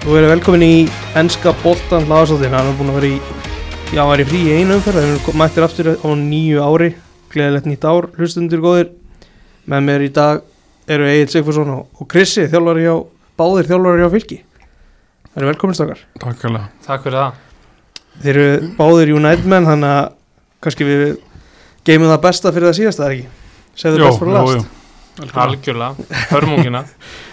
Þú verður velkomin í ennska boltan hlaðarsáttin Hann er búin að vera í, já, hann var í frí í einu umferð. Hann er mættir aftur á nýju ári. Gleðilegt nýtt ár, hlustundur góðir. Með mér í dag eru Egil Sigfússon og, Krissi Þjálfari hjá, báðir þjálfari hjá fylki. Það eru velkomin stakar Takk alveg Takk fyrir það. Þeir eru báðir United menn Þannig að kannski við geymum það besta fyrir það síðasta, er ekki? Segðu best fyrir last. Algjörlega, hörmungina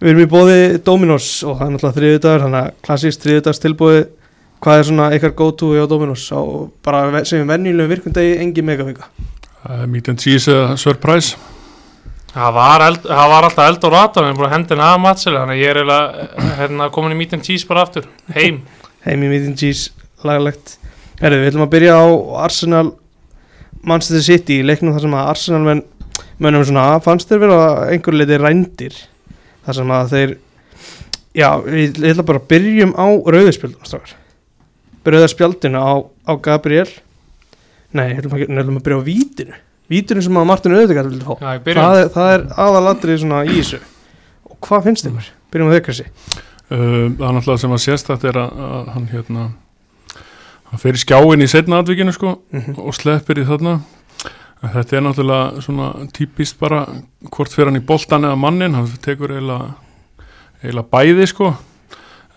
Við erum í bóði Dominos og það er náttúrulega þriðudagur, þannig að klassíst þriðudags tilbúið, hvað er svona eitthvað go to á Dominos á bara sem við venjulegum virkundegi, engi megavika. uh, Meat and cheese uh, surprise Það var, eld, það var alltaf eld og ratar en búin að matseli þannig að ég er eiginlega hérna, komin í meat and cheese bara aftur heim Heimi meeting cheese, lagalegt. Herðu, við ætlum að byrja á Arsenal Manchester City, í leiknum þar sem að Arsenal menn, mönnum svona, fannst þeir vera einhverju leiti rændir, þar sem að þeir, já, ég ég ætla bara að byrjum á strafgar. Rauðarspjöldinu á, á Gabriel, nei, ég nei, ætlum að byrja á vítinu, vítinu sem að Martin Öðegard vildi fá. Já, Það er, það er aðalatrið svona í þessu. Og hvað finnst ykkur? Byrjum á þau kannski. uh, Það er náttúrulega sem að sést þetta er að, að hann hérna hann fer í skjáin í setna atvikinu sko Mm og sleppir í þarna þetta er náttúrulega svona típist bara hvort fer hann í boltan eða mannin hann tekur eiginlega bæði sko.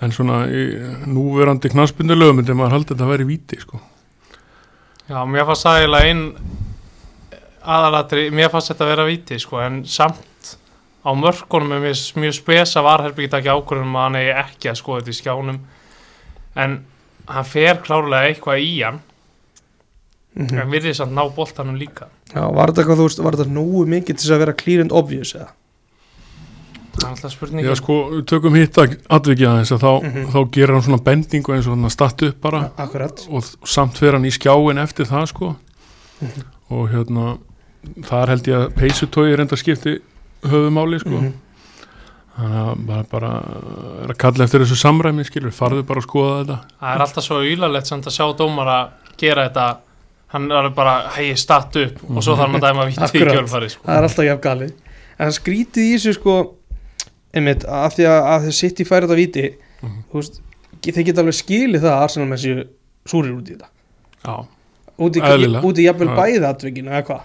En svona í núverandi knaspindulögum myndi maður haldi þetta að vera í víti sko. Já, mér fannst það eiginlega einn aðalatri, mér fannst þetta að vera viti sko, en samt á mörkunum er mér mjög spesa varherbyggit ekki ákvörðum að hann eigi ekki að skoða þetta í skjánum. En hann fer klárlega eitthvað í hann Mm en við þess að ná boltanum líka Já, var þetta eitthvað, þú veist, var þetta nógu mikið til þess að vera clear and obvious eða? það er alltaf spurningi Já sko, tökum hitt atvikið aðeins að þá, Mhm. þá gerir hann svona bendingu eins og hann að starta upp bara Akkurat. og samt fer hann í skjáin eftir það sko Mhm. og hérna þar held ég að peysutói reynda skipti höfumáli sko Mhm. þannig að bara, bara er að kalla eftir þessu samræmi skilur, farðu bara að skoða þetta það er alltaf svo ílalegt samt að sjá dómara gera þetta hann er bara, hei, statt upp og svo þarf hann að dæma víti í kjölfari sko. Það er alltaf jafn galið. En það skrítið í þessu sko, einmitt, að því að, að þau sitt í færi þetta viti, Mhm. þú veist, þeir geta alveg skilið það að Arsenal með séu súrir út í þetta. já, Út í, Eðlilega. út í jafnvel Já. bæði atvikinu, eða hvað?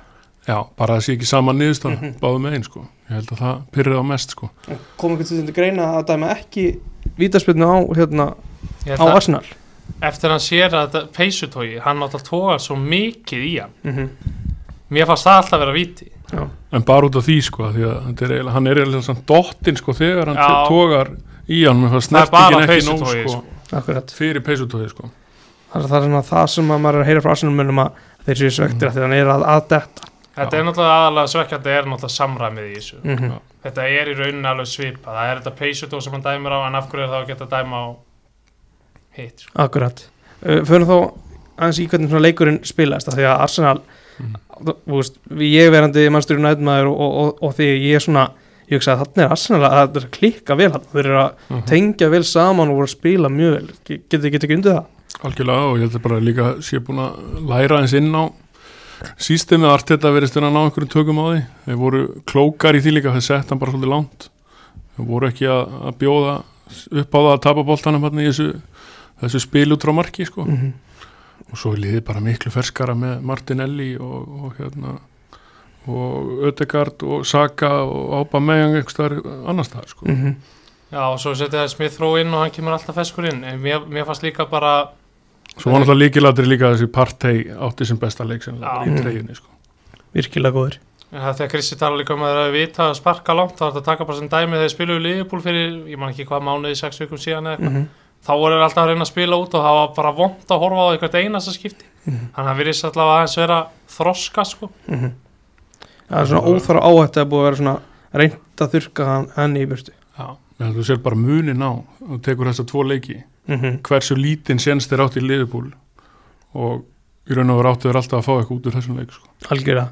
já, bara það sé ekki saman niðurstað Mhm. báðum megin sko, ég held að það pyrrið á mest sko Kom einhvern til þetta greina að dæma ekki vítaspilnu á, hérna, á að Arsenal. Eftir hann sér að þetta peysutói hann átt að tóga svo mikið í hann Mm mér fannst það alltaf vera víti en bara út af því sko, því að þetta er, eiginlega- hann er eiginlega svona dottinn sko þegar hann Já. tógar í hann það er bara snertingin ekki nóg peysutogi, sko, Akkurat. fyrir peysutói sko Það er það, sem að, það sem að maður er að heyra frá mönnum að þeir séu svektir mm. að því að hann er að, að detta. þetta Já. er náttúrulega aðalega svekkjandi er náttúrulega samræmið í þessu Mm Já. þetta er í rauninni alveg svipa það er þetta peysutó sem hann dæmir á en af hverju er það að geta dæma á hitt sko. Akkurat. Uh, Förum þá aðeins í hvernig leikurinn spilaðist af því að Arsenal þú veist, ég verandi mannstur United maður og, og, og því ég er svona ég hugsa að þarna er Arsenal að það er að klikka vel þarna. þeir eru að Mhm. tengja vel saman og voru að spila mjög vel. Getur get ekki undir það? Algjörlega og ég held að bara líka sé búin að læra eins inn á sístemið allt þetta verið stundin að ná einhverjum tökum á því. Þeir voru klókar í því líka þeir sett hann bara svolítið langt. Þeir voru ekki að, að bjóða upp á það að tapa boltanum hann í þessu, þessu spil út frá marki sko. mm -hmm. og svo liðið bara miklu ferskara með Martinelli og, og hérna og Ödegard og Saka og Aubameyang eitthvað annar stað sko. Mm já og svo setja það Smith Rowe inn og hann kemur alltaf feskur inn en mér, mér fannst líka bara svo var náttúrulega líkilatri líka þessi partey átti sem besta leik sem Já. í treyjunni sko. virkilega góður en það þegar Kristi tala líka um að það er að vita að sparka langt þá er þetta að taka bara sem dæmi þegar þeir spiluðu Liverpool fyrir ég man ekki hvað mánuði, sex vikum síðan eða eitthvað mm þá voru þeir alltaf að reyna að spila út og það var bara vond að horfa á eitthvað einasta skipti Mhm. þannig að það virðist allavega aðeins vera þroska sko -hmm. það er svona óþára áhætti að búið að vera svona reynd að þurka hann, henni í burtu já að þú sér bara munin á og tekur þessa tvo leiki mm -hmm. hversu lítinn sénst er átt í liðupúl og í raun og veru áttu þeir alltaf að fá eitthvað út úr þessum leik sko. algjörða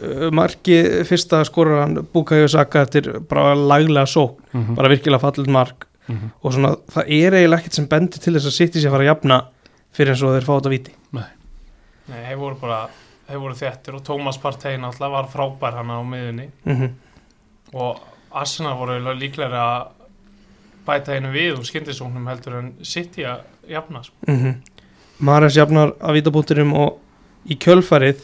Uh, marki fyrsta skorur hann Bukayo Saka eftir bara laglega sók mm -hmm. bara virkilega fallit mark og svona það er eiginlega ekkert sem bendir til þess að City sé að fara að jafna fyrir eins og þeir fá þetta víti. Nei, þeir voru bara, þeir voru þettir og Thomas Partey náttúrulega var frábær hann á miðunni mm og Arsenal voru líklega að bæta einu við úr skyndisóknum heldur en City að jafna sko. mm Mares jafnar að vítabúnturum og í kjölfarið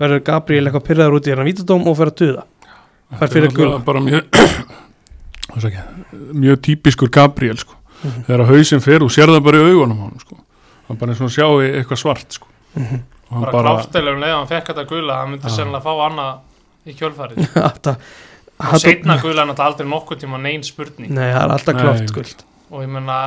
verður Gabriel eitthvað pyrraður út í hérna vítadóm og fer að tuða. Fær Þetta er fyrir náttúrulega gula. bara mjög mjög típiskur Gabriel sko. Mhm. þegar að hausinn fer og sér það bara í augunum hann sko. hann bara er svona að sjá eitthvað svart sko. Mhm. og hann bara, bara, að hann fekk þetta gula hann myndi sennilega fá annað í kjölfarið Þetta og setna gula er náttúrulega aldrei nokkuð tíma neinn spurning Nei, það er alltaf Nei. klátt guld og ég menna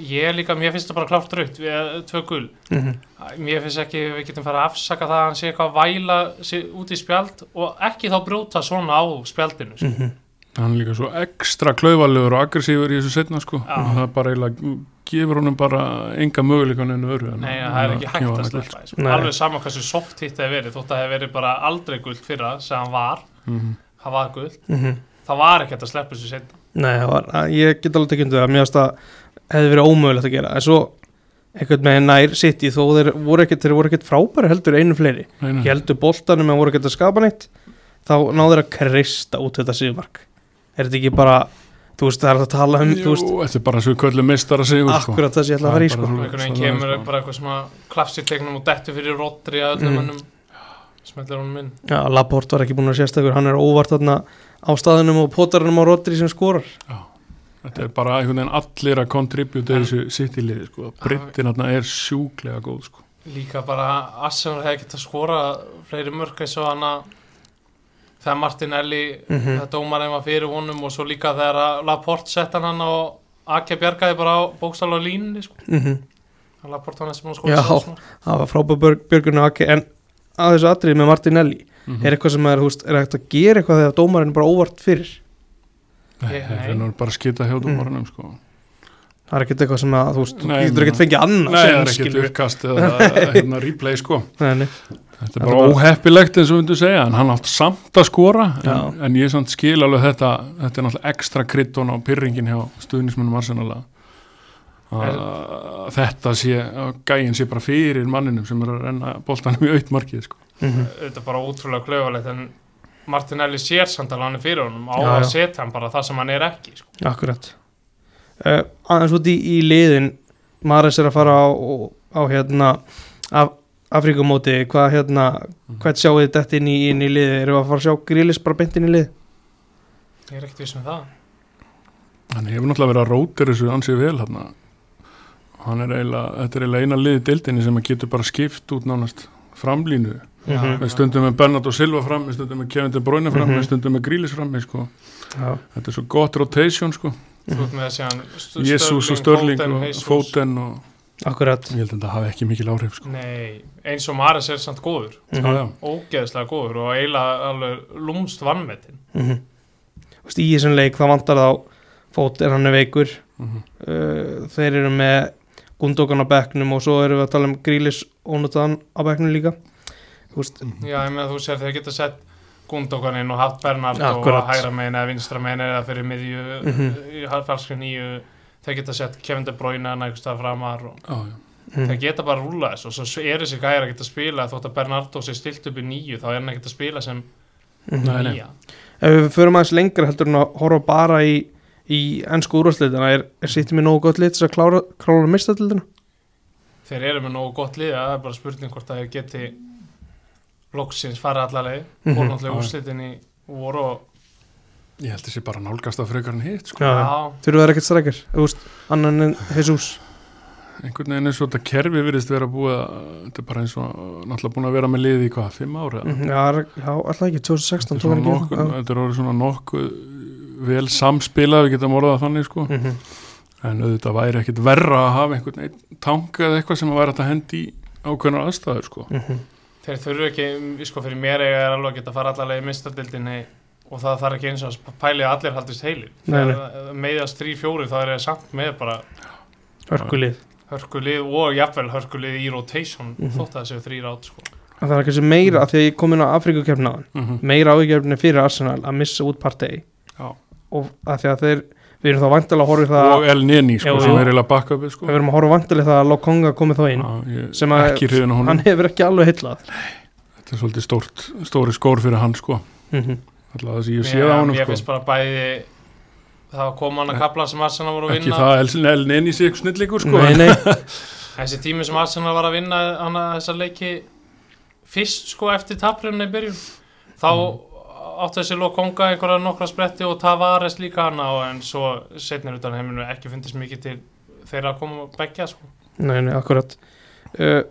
ég líka, mér finnst það bara klárt raut við eh, tvö gul mm mér finnst ekki, við getum fara að afsaka það að hann sé eitthvað að væla sig út í spjald og ekki þá brjóta svona á spjaldinu sko. Hann er líka svo ekstra klaufalegur og aggressífur í þessu setna sko. Já. og það bara eiginlega gefur honum bara enga möguleikan enn öðru en Nei, að- það er ekki hægt að sleppa því, sko. Nei. alveg sama hversu soft hitt það hefur verið þótt að það hefur verið bara aldrei guld fyrra sem hann var, Mhm. hann var guld Mhm. það var ekki hægt að sleppa þessu setna Nei, það var, að- ég get alveg tekjum það Mér finnst það hefði verið ómögulegt að gera En svo einhvern veginn nær City þó þeir voru ekkert, þeir voru ekkert frábæri heldur einu fleiri Nei, nei. Heldur boltanum en voru ekkert að skapa neitt Þá náður að krista út þetta síðumark Er þetta ekki bara Þú veist, það er að tala um Jú, þetta er bara svo kvöldu meistara sigur sko. akkurat það sem ég ætla að fara í sko. einhvern veginn kemur sko. bara eitthvað svona klapsitegnum og dettu fyrir Rodri að öllum Mm. mönnum smellir honum inn Já, Laporte var ekki búin að sérstakur Hann er óvart þarna á staðinum og potarunum á Rodri sem skorar Já. þetta er bara einhvern veginn allir að kontribúta En- þessu sitt í liði sko. brittin þarna er sjúklega góð sko. líka bara Arsenal hefði getað skora fleiri mörg eins og hann að þegar Martinelli mm mm. það dómarinn var fyrir honum og svo líka þegar að Laporte sett hann hann og Ake bjargaði bara á bókstala á línunni sko. -hmm. Laporte var næstum að Já. skora Það var frábæð björgurinn ekki En að þessu atrið með Martinelli mm Er eitthvað sem er, veist, er hægt að gera eitthvað þegar dómarinn er bara óvart fyrir Ég- það nei. er nú bara að skita hjá dómarunum sko. Það er ekkert eitthvað sem að, þú veist, þú Nei, getur ekkert fengið annað nei, það er sem, ekkert uppkast eða hérna, replay sko. Nei, nei. Þetta er bara óheppilegt eins og við segja en hann átt samt að skora en, en ég samt skil alveg þetta þetta er náttúrulega ekstra kryddun á pyrringin hjá stuðnismennum Arsenal að- þetta sé að gæin sé bara fyrir manninum sem er að renna boltanum í auðmarkið sko. Mhm. þetta er bara ótrúlega klöfalegt en Martinelli sér samt alveg hann er fyrir honum á Já, að setja hann bara það sem hann er ekki sko. Akkurat uh, Aðeins út í, í liðin Maris er að fara á, á hérna af, Afrikumóti hvað hérna, hvað sjáu þið þetta inn í, inn í liði, erum við að fara að sjá grílis bara beint inn í lið? Ég er ekkert viss með það. Hann hefur náttúrulega verið að rótir þessu ansið vel hann hann er eiginlega, þetta er eiginlega eina liði deildinni sem að getur bara skipt út nánast framlínu. Já, Mhm. með stundum með Bernardo Silva fram með stundum með Kevin De Bruyne fram Mhm. með stundum með Grílis fram sko. Já, þetta er svo gott rotation sko. þú ert með þessi hann Jésús og Störling og Foden og akkurat ég held að þetta hafi ekki mikil áhrif sko. nei, eins og Maris er samt góður já, Mhm. já. ógeðslega góður og eiginlega alveg lúmst vannmetinn Mhm. Þú veist, í þessum leik það vantar þá fót en hann er veikur Mhm. uh, þeir eru með Gundogan á bekknum og svo erum við að tala um grílis ónútaðan á bekknum líka Þú veist, já, ég með þú sér þeir geta sett Gundogan inn og haft Bernard Akkurat. og hægra megin eða vinstra megin eða fyrir miðju Mhm. í falskri nýju þeir geta sett Kevin De Bruyne en einhvers stað framar og Já, já. mm. þeir geta bara að rúla þessu og svo er þessi gæri að geta spila þótt að Bernardo sé stilt upp í nýju þá er hann að spila sem Mhm. Nei. nýja Ef við förum aðeins lengra heldur en að horfa bara í, í ennsku úrvarsleitina er, er sýttum í nógu gott lit þess að klára, klára mistadildina? þeir eru með nógu gott lið það er bara spurning hvort að þeir geti loksins fara allarleið Mhm. fór náttúrulega úrslitin í voru og ég held þessi bara nálgast af frekar en hitt sko. Þurfa það ekkert veist, annan en Jesus einhvern veginn og þetta kerfi virðist vera búið að þetta er bara eins og náttúrulega búin að vera með liði í hvað, fimm ára Mhm, Já, já alltaf ekki, 2016 þetta er, svona nokkuð, þetta er orðið svona nokkuð vel samspilað, við getum orðað þannig sko. Mhm. en auðvitað væri ekkit verra að hafa einhvern einn tank eða eitthvað sem að væri að hendi í ákveðnar aðstæður sko. Mhm. þeir þurfu ekki sko fyrir mér að í og það þarf ekki eins og að pæli að allir haldist heilir meðast 3-4 þá er það samt með bara Hörkulið hörkulið og jafnvel hörkulið í rotation Mhm. þótt að það séu þrýr át sko. Það er kannski meira, af því að ég kom inn á Afrikukefna á mm -hmm. meira áhugjefni fyrir Arsenal að missa út partei Já. og að því að þeir við erum þá vantilega að horfa í það og El Neni sko, sem er eiginlega bakkabið sko. við erum að horfa vantilega það að Lokonga komið þá inn Já, ég, sem að- hann hefur ekki alveg hillað þetta er svolítið stórt, stóri skór fyrir hann sko. mm -hmm. Alltaf það sem ég sé Mér- á honum Mér sko. finnst bara bæði það kom hann að kapla sem Arsenal voru að ekki vinna. Það elnin í sig eitthvað snillíkur sko. Nei, nei, þessi tími sem Arsenal var að vinna hann að þessa leiki fyrst sko eftir taprunni í byrjun þá áttu þessi Lokonga einhverja nokkra spretti og Tavares líka hana og en svo setnir utan heiminu ekki fundist mikið til þeirra að koma að begja sko. Nei, nei, akkurat. Uh,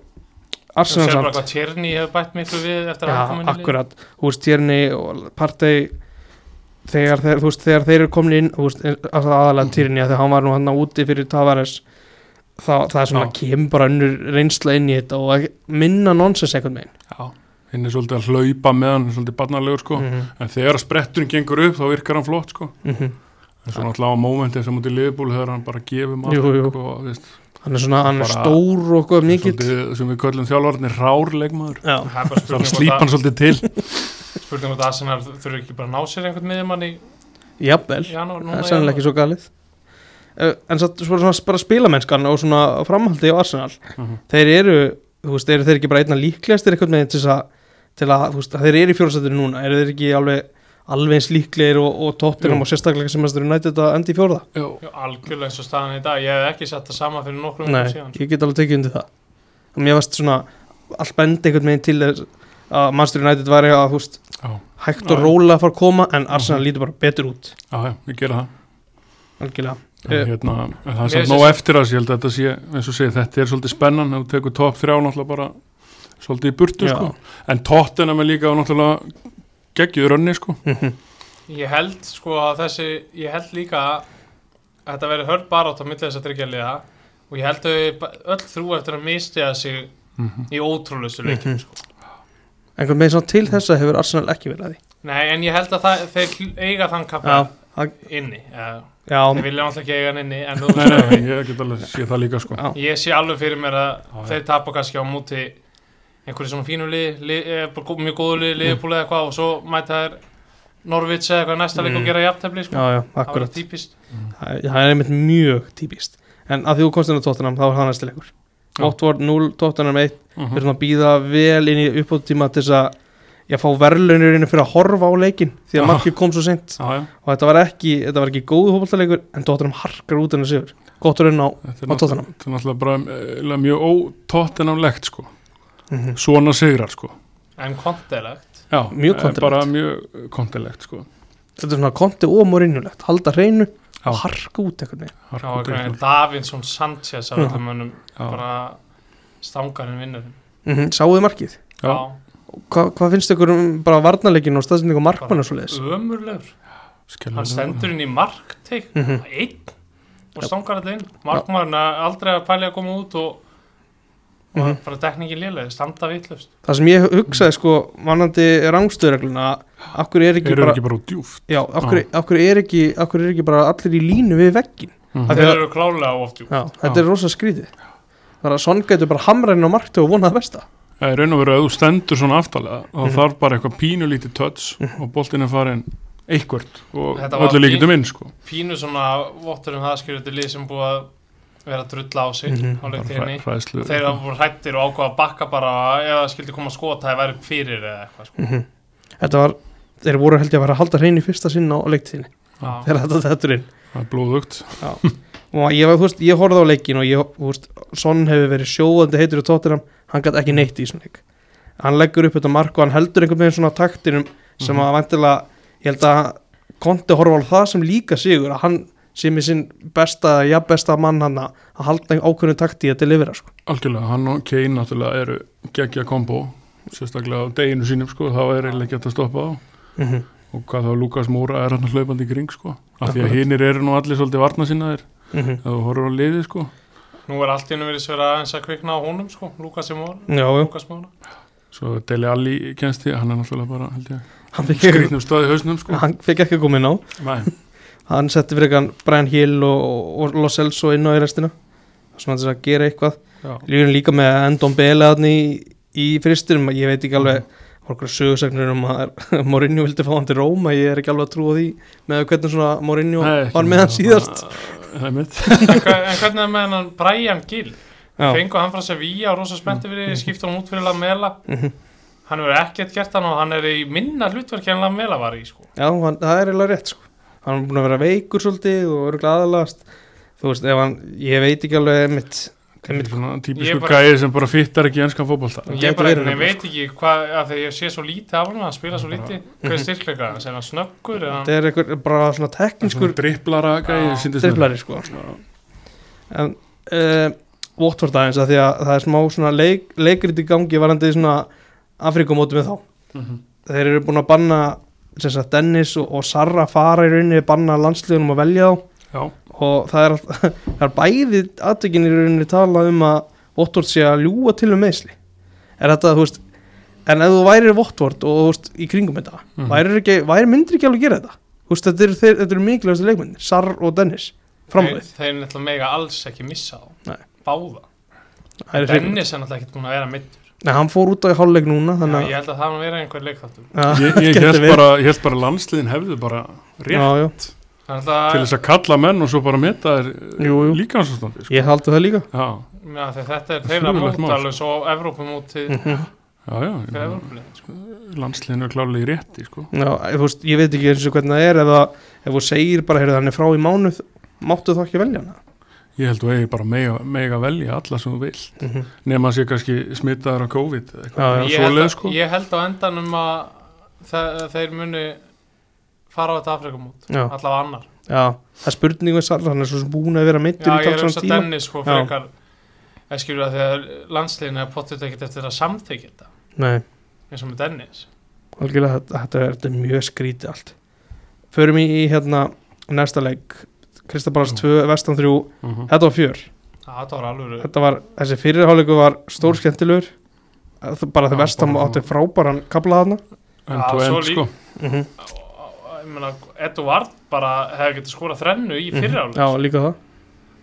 Arsenal sér bara samt hvað Tjerni hefur bætt miklu við eftir að Já, inn í lið. akkurat, þú veist, Tjerni og Partey þegar, þeir, þú veist, þegar þeir eru komin inn þú veist, að- aðalega Tjerni þegar hann var nú hann úti fyrir Tavares það, það er svona, Já. kemur bara önnur reynsla inn í þetta og minna nonsens einhvern veginn já, hinn er svolítið að hlaupa með hann svolítið barnalegur sko mm en þegar spretturinn gengur upp þá virkar hann flott sko -hmm. en svo náttúrulega á mómentið sem út í liðbúl þegar hann bara gefur Jú, jú. og veist, hann er svona, hann er stór og eitthvað mikill. sem við köllum þjálfarnir rár leikmaður Já, það er bara þá slíp hann svolítið til. Spurning hvort að Arsenal þurfi ekki bara að ná sér einhvern miðjumann í jafnvel. það er sannlega ekki svo galið. Uh, en svo, svo svona bara spilamennskan og svona framhaldi á Arsenal. Mhm. þeir eru, þú veist, eru þeir ekki bara einna líklegastir einhvern veginn til þess að til að, þú veist, að þeir eru í fjórastættinu núna. Eru þeir ekki alveg alveg eins líklegir og, og tóttinum og sérstaklega sem að United að endi í fjórða. Jó, Já, algjörlega eins og staðan í dag. Ég hef ekki sett það sama fyrir nokkrum Nei, ég get alveg tekið undir það. Og mér varst svona allt bendi einhvern veginn til að Manchester United væri að, þú veist, já, hægt og Já. rólega að fara að koma en Arsenal Mhm. lítur bara betur út. Já, já, við gera það. Algjörlega. En Eh, hérna, það er samt nóg eftir að ég held að þetta sé, eins og segir, þetta er svolítið spennan, ef þú tekur top 3 náttúrulega bara svolítið í burtu, Já. sko. En tóttina með líka og náttúrulega geggjuður önni, sko. Mhm. Ég held sko að þessi ég held líka að þetta verið hörð barátt á milli þess að tryggja liða og ég held að öll þrjú eftir að mistiða sig Mm í ótrúlustu leikjum Mhm. sko. einhvern veginn svona til þessa hefur Arsenal ekki verið að því Nei, en ég held að það, þeir eiga þann kappa Já, það- inni ja, já, þeir vilja náttúrulega ekki eiga hann inni Nei, nei, ég get alveg sé það líka, sko. já. ég sé alveg fyrir mér að Já, þeir tapa kannski á múti einhverju svona fínu lið, lið eh, mjög góðu lið, liðbúli eða eitthvað og svo mæta þær Norvits eða eitthvað næsta leik og Mm. gera jafntefli sko. já, já, það var akkurat típist það það er einmitt mjög típist en að því þú komst inn á tóttunum þá er það næsti leikur Já. Watford 0, tóttunum 1 Mhm. við erum að býða vel inn í uppáttíma til þess að ég fá verðlaunirinn fyrir að horfa á leikin því að Já. markið kom svo sent Já, já, og þetta var ekki, þetta var ekki góðu hópaltaleikur en tóttunum harkar út hennar sigur gott að reyna á er Á Tottenham. náttúrulega, þetta er náttúrulega bara eh, mjög ótóttinamlegt, sko. Mhm. Svona sigrar, sko. en kontilegt Já, Mjög eh, kontilegt. Bara mjög kontilegt, sko. þetta er svona konti og morinjulegt halda hreinu Já. og harka út eitthvað Breitland. Davinsson Sanchez af öllum mönnum bara stangarinn vinnur mm -hmm. sáuðu markið Já. Hva, hvað finnst ykkur um bara varnarleikin og staðsending og markmann og svo leiðis ömurlegur hann stendur inn í markteik Mhm. einn og stangar alltaf inn markmaðurinn er aldrei að pæli að koma út og og Mhm. bara dekningi lélega, standa vitlust það sem ég hugsaði sko mannandi rangstöðregluna akkur er ekki Eru bara ekki bara djúft? já, akkur, akkur, er ekki, akkur er ekki bara allir í línu við veggin Mhm. Af því þeir að- eru klálega oft jú já, þetta er rosa skrítið það er að sonn getur bara hamræðin á marktu og vonað það besta Það er raun og veru að þú stendur svona aftalega þá Mhm. þarf bara eitthvað pínulítið touch og boltinn er farin eitthvert og öllu líkitum inn sko. pínu svona vottur um það skilur þetta lið sem búið að vera að drulla á sig Mhm. Hræ- hræðslu. Þeir hafa voru hrættir og ákvað að bakka bara það skildi koma að skota það væri fyrir eða eitthvað sko. Mhm. þetta var þeir voru held ég að vera að halda hrein í fyrsta sinn á leiktíðinni þegar þetta þetta er inn. Það er blóðugt. Og ég, ég horfði á leikin og ég, veist, Son hefur verið sjóðandi heitur í tóttinam, hann gæti ekki neitt í svona leik. Hann leggur upp þetta mark og hann heldur einhvern veginn svona taktinum sem Mhm. að vantilega, ég held að konti horfa á það sem líka sigur að hann sem er sinn besta, ja besta mann hann að halda ákveðinu takti að delivera sko. algjörlega, hann og Kane náttúrulega eru geggja kombo sérstaklega á deginu sínum sko, þá er eiginlega hægt að stoppa þá mm -hmm. og hvað þá Lukas Múra er hann hlaupandi í kring sko. af því að hinnir eru nú allir svolítið varna sinnaðir Mm ef þú horfur á liðið sko. nú er allt í hennu verið sverað aðeins að kvikna á honum sko, Lukas Móra já, já, Lukas Móra svo Dele Alli kennst því, hann er náttúrulega bara held ég, hann skrýtnum stöði hausnum sko. hann fekk ekki að koma inn á Nei, hann setti fyrir eitthvað Brian Hill og, og Los Elso inn á í restina svona til þess að gera eitthvað. Lífin líka með Endon Bele hann í, í fristinum, ég veit ekki alveg okkur sögursagnir um að Mourinho vildi fá hann til Róma, ég er ekki alveg að trúa því með hvernig svona Mourinho Nei, var með hann síðast. Það er mitt en, hvernig er með hann Brian Gill? Fengu hann frá Sevilla og rosa spennti fyrir skipta hann út fyrir Lamela. Mhm. hann hefur ekkert gert hann og hann er í minna hlutverki en Lamela var í sko. já hann, það er eiginlega rétt sko. Hann er búin að vera veikur svolítið og örgulega aðalast þú veist, ef hann, ég veit ekki alveg mitt, Ég típisku gæði sem bara fittar ekki í enskan fótbolta. Ég ég veit ekki hvað, af því ég sé svo lítið af hann að spila svo lítið, hvað er styrkleika? Hans, er hann snöggur, hann þetta er eitthvað bara svona teknískur dripplara gæði driblari sko. En uh, Watford aðeins að því að það er smá svona leik, leikrit í gangi varandi svona Afrikumóti með þá. Mhm. þeir eru búin að banna sem sagt Dennis og, og Sarra fara í rauninni banna landsliðunum að velja þá. Já, og það er, það er bæði aðtökin í rauninni tala um að Votvort sé að ljúa til um meðsli er þetta, þú veist en ef þú værir Votvort og þú veist í kringum þetta Mhm. væri, ekki, væri myndir ekki alveg að gera þetta? Þú veist, þetta eru, þeir, þetta eru mikilvægstu leikmyndir Sarr og Dennis, framleið þeir, þeir náttúrulega mega alls ekki missa á Nei. báða, Dennis er náttúrulega ekki búin að vera middur, Nei, hann fór út á í hálfleik núna Já, þannig ég held að það var vera einhver leikþáttur að ég, ég held verið. bara, ég held bara landsliðin hefðu bara rétt já, já, Þannig til að þess að kalla menn og svo bara meta þér Jú, jú. líkansastandi sko. ég haldi það líka Já, já, þetta er þeirra mót alveg svo Evrópumótið Mhm. ég sko. landsliðin er klárlega í rétti sko. já, þú veist, ég veit ekki eins og hvernig það er ef, þú segir bara, heyrðu, hann er frá í mánuð máttu þá ekki velja hana ég held þú eigi bara mega, mega velja alla sem þú vil mm -hmm. nema að sé kannski smittaður á COVID eða Já, eitthvað já. ég, held að, sko. ég held á endanum að þe þeir muni fara á þetta Afrikumót já, allavega annar. Já, það er spurning með Sarr hann er svo sem búin að vera Já, mittur í ég er talsam um að tíma. Dennis sko Já. frekar ég skilur að þegar landsliðin er potið ekkert eftir að samþykja þetta. Nei, eins og með Dennis. Algjörlega þetta, þetta, er, þetta er mjög skrítið allt. Förum í, í hérna næsta leik Kristabalans 2, Vestan 3 Mhm. þetta var fjör. Já, þetta var alveg þetta var, þessi fyrirháleiku var stór skemmtilegur. Bara þegar Vestam bara- átti frábæran kaplaðana svo end lí- sko. -hmm. ég meina, Eduard bara hefði getið skorað þrennu í fyriráleik já, líka það.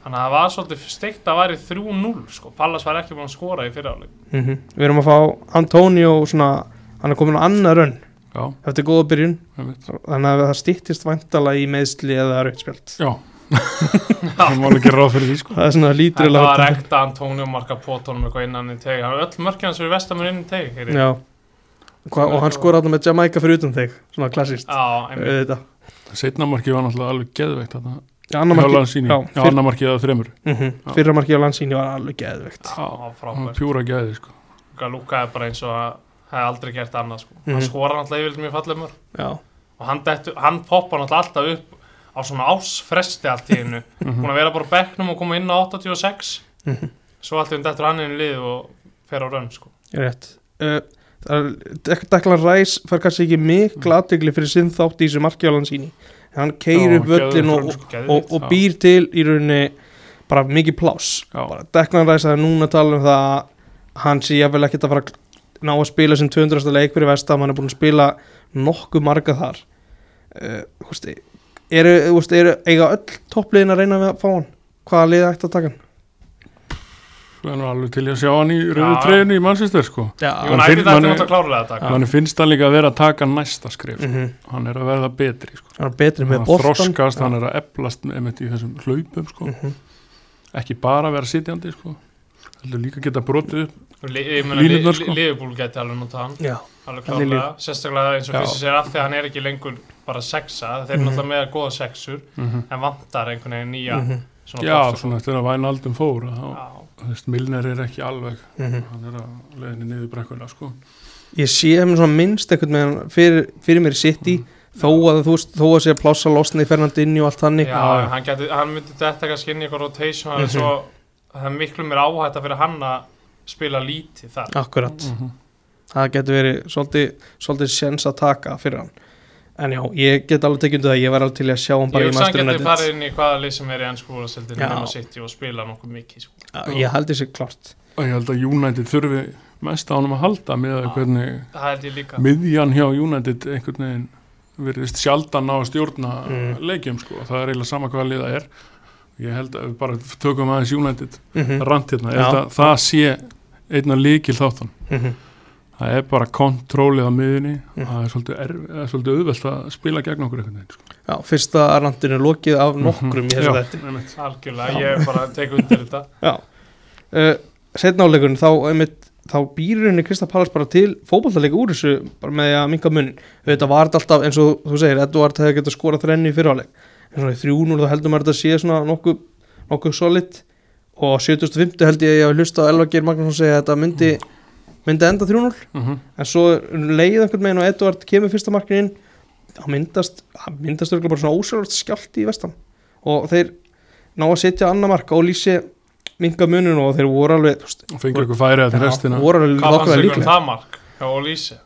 Þannig að það var svolítið steikt að væri 3-0 sko, Pallas var ekki búin að skora í fyriráleik mm við erum að fá Antonio svona, hann er komin á annað rönn já, eftir góða byrjun. Þannig að það stýttist vantala í meðsli eða rauðspjöld já það alveg gera ráð fyrir því sko. Það er svona lítur Þetta var ekta Antonio marka pótónum eitthvað innan í teg. Hann öll mörkja hans fyrir vestamur inn í teg og hann skor hann með Jamaica fyrir utan þig svona þetta setnamarkið var náttúrulega alveg geðveikt þarna. Já, annar hjá marki, landsýni, já, já, fyr, annar markið að þremur. Mm Já. fyrra marki á landsýni var alveg geðveikt. Var pjúra geði sko. Lúka er bara eins og að hefði aldrei gert annað sko. Mhm. hann skora náttúrulega yfirleitt mjög já, og hann, dettu, hann poppar náttúrulega alltaf upp á svona ásfresti allt í hennu Mhm. búin að vera bara á bekknum og koma inn á 86 Mhm. svo allt í hennu dettur hann inn í lið og fer á raun sko. ég rétt uh, það er, Dek- Declan Rice fær kannski ekki mikla aðtegli fyrir sinn þátt í þessu marki á landsýni hann keir Já, upp völlin og, sko. og, og býr til í rauninni bara mikið Declan Rice það er núna að tala um það að hann sé jafnvel ekkert að fara að ná að spila sem 200. leik fyrir vestam hann er búin að spila nokkuð marga þar uh, þú veist, eru, þú veist, eru eiga öll toppliðin að reyna við að fá hann hvaða liða ætti að taka hann Svo er nú alveg til í að sjá hann í rauðu treyjunni í Manchester sko já, Hann finn- að Manni finnst hann líka að vera að taka næsta skrif sko. mm Hann er að verða betri sko. hann er betri með Hann boltan þroskast, hann er að einmitt í þessum hlaupum sko. Mhm. Ekki bara að vera sitjandi sko. Heldur líka geta brotið upp Sko. Liverpool geti alveg notað hann já, alveg Hann klárlega, sérstaklega eins og fyrst sér af því að hann er ekki lengur bara sexa, þeir eru Mhm. náttúrulega með góða sexur mm en vantar einhvern veginn nýja Mhm. svona Já, svona eftir að væna aldum fór Milner er ekki alveg Mhm. hann er að leiðinni niður brekkuna sko. ég sé þeim svona minnst einhvern veginn fyrir, fyrir mér í City þó að þú veist, þó að sé að plássa losna í Fernandinho og allt þannig Já, já. hann, geti, hann myndi þetta kannski inn í eitthvað rotation mm Mhm. svo, það er miklu mér áhætta fyrir hann að spila lítið þar akkurat, Mhm. það getur verið svolítið, svolítið sens að taka fyrir hann en já, ég get alveg tekið undir það ég var alveg til að sjá hann Ég bara í hugsa hann Master geti farið United inn í hvaða lið sem er í Já. nema City og spila nokkuð mikið sko. Já, ég held þessi klart og ég held að United þurfi mest á honum að halda með Já. hvernig Það held ég líka miðjan hjá United einhvern veginn verðist sjaldan á að stjórna Mm. leikjum sko. það er eiginlega sama hvaða liða er ég held að við bara tökum aðeins United mm -hmm. rant hérna, ég Já. held að það sé einna líkil þáttan Mhm. það er bara kontrólið á miðjunni. Mm. það er svolítið, það er svolítið auðvelt að spila gegn okkur einhvern veginn sko. já, fyrsta randinu lokið af nokkrum í þessu Já, þetta einmitt. Algjörlega, ég bara tek undir þetta. Já. Uh, setna áleikurinn þá einmitt þá býr henni Krista Pallas bara til fótballtaleika úr þessu bara með því að minka munnin þetta var þetta alltaf eins og þú segir Edvard hefði getað skorað þrenni í í þrjúnur þá heldur maður þetta sé svona nokkuð nokkuð solid og á 75. held ég að ég hafi hlusta á Elva Geir Magnússon segja að þetta myndi, myndi enda 3-0 Mhm. en svo leið einhvern veginn og Edvard kemur fyrsta markinu inn þá myndast, myndast bara svona ósjálfvægt skjálti í vestan og þeir ná að setja annar mark og lýsi minga munun og þeir voru alveg og fengi eitthvað færi að til restina voru alveg Hvað fannst nokkulega ykkur um líklega það mark hjá Olíse?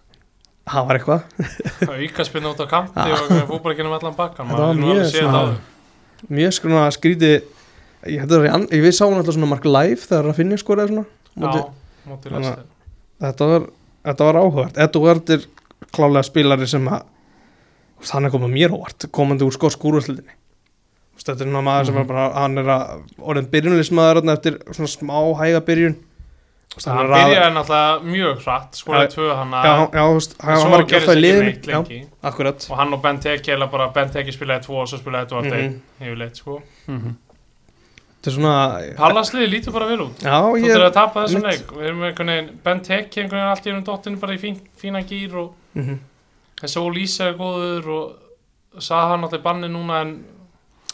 það var eitthvað Íka spinn út á kanti og fútbolleikinu með allan bakkan mjög alveg séð það ég, var í ann- ég við sáum alltaf svona mark live þegar að finna skoraði svona móti, Já, móti Þannig að- þetta, var, þetta var áhugavert. Edvard er klálega spilari sem að hann er komað mér óvart komandi úr skosk úrvæslutinni þetta er náttúrulega maður sem er Mhm. bara hann er að orðin byrjunlismæður eftir svona smá hæga byrjun. Hann er að byrjaði náttúrulega mjög hratt skoraði Já, tvö hann já, já, þú veist, hann var ekki alltaf í akkurat. Og hann og Benteke eða bara Benteke spilaði tvo og svo spilaði Edvard Mhm. einn yfirleitt sko. Mhm. Þetta er svona Pallasliði lítur bara vel út. Já, Þú ég þurfum að tapa þessum mitt. leik. Við erum einhvern veginn Benteke einhvern veginn allt í einu dottinu bara í fín, fína gýr og Mhm. þessi Olíse er góður og sagði hann alltaf banni núna en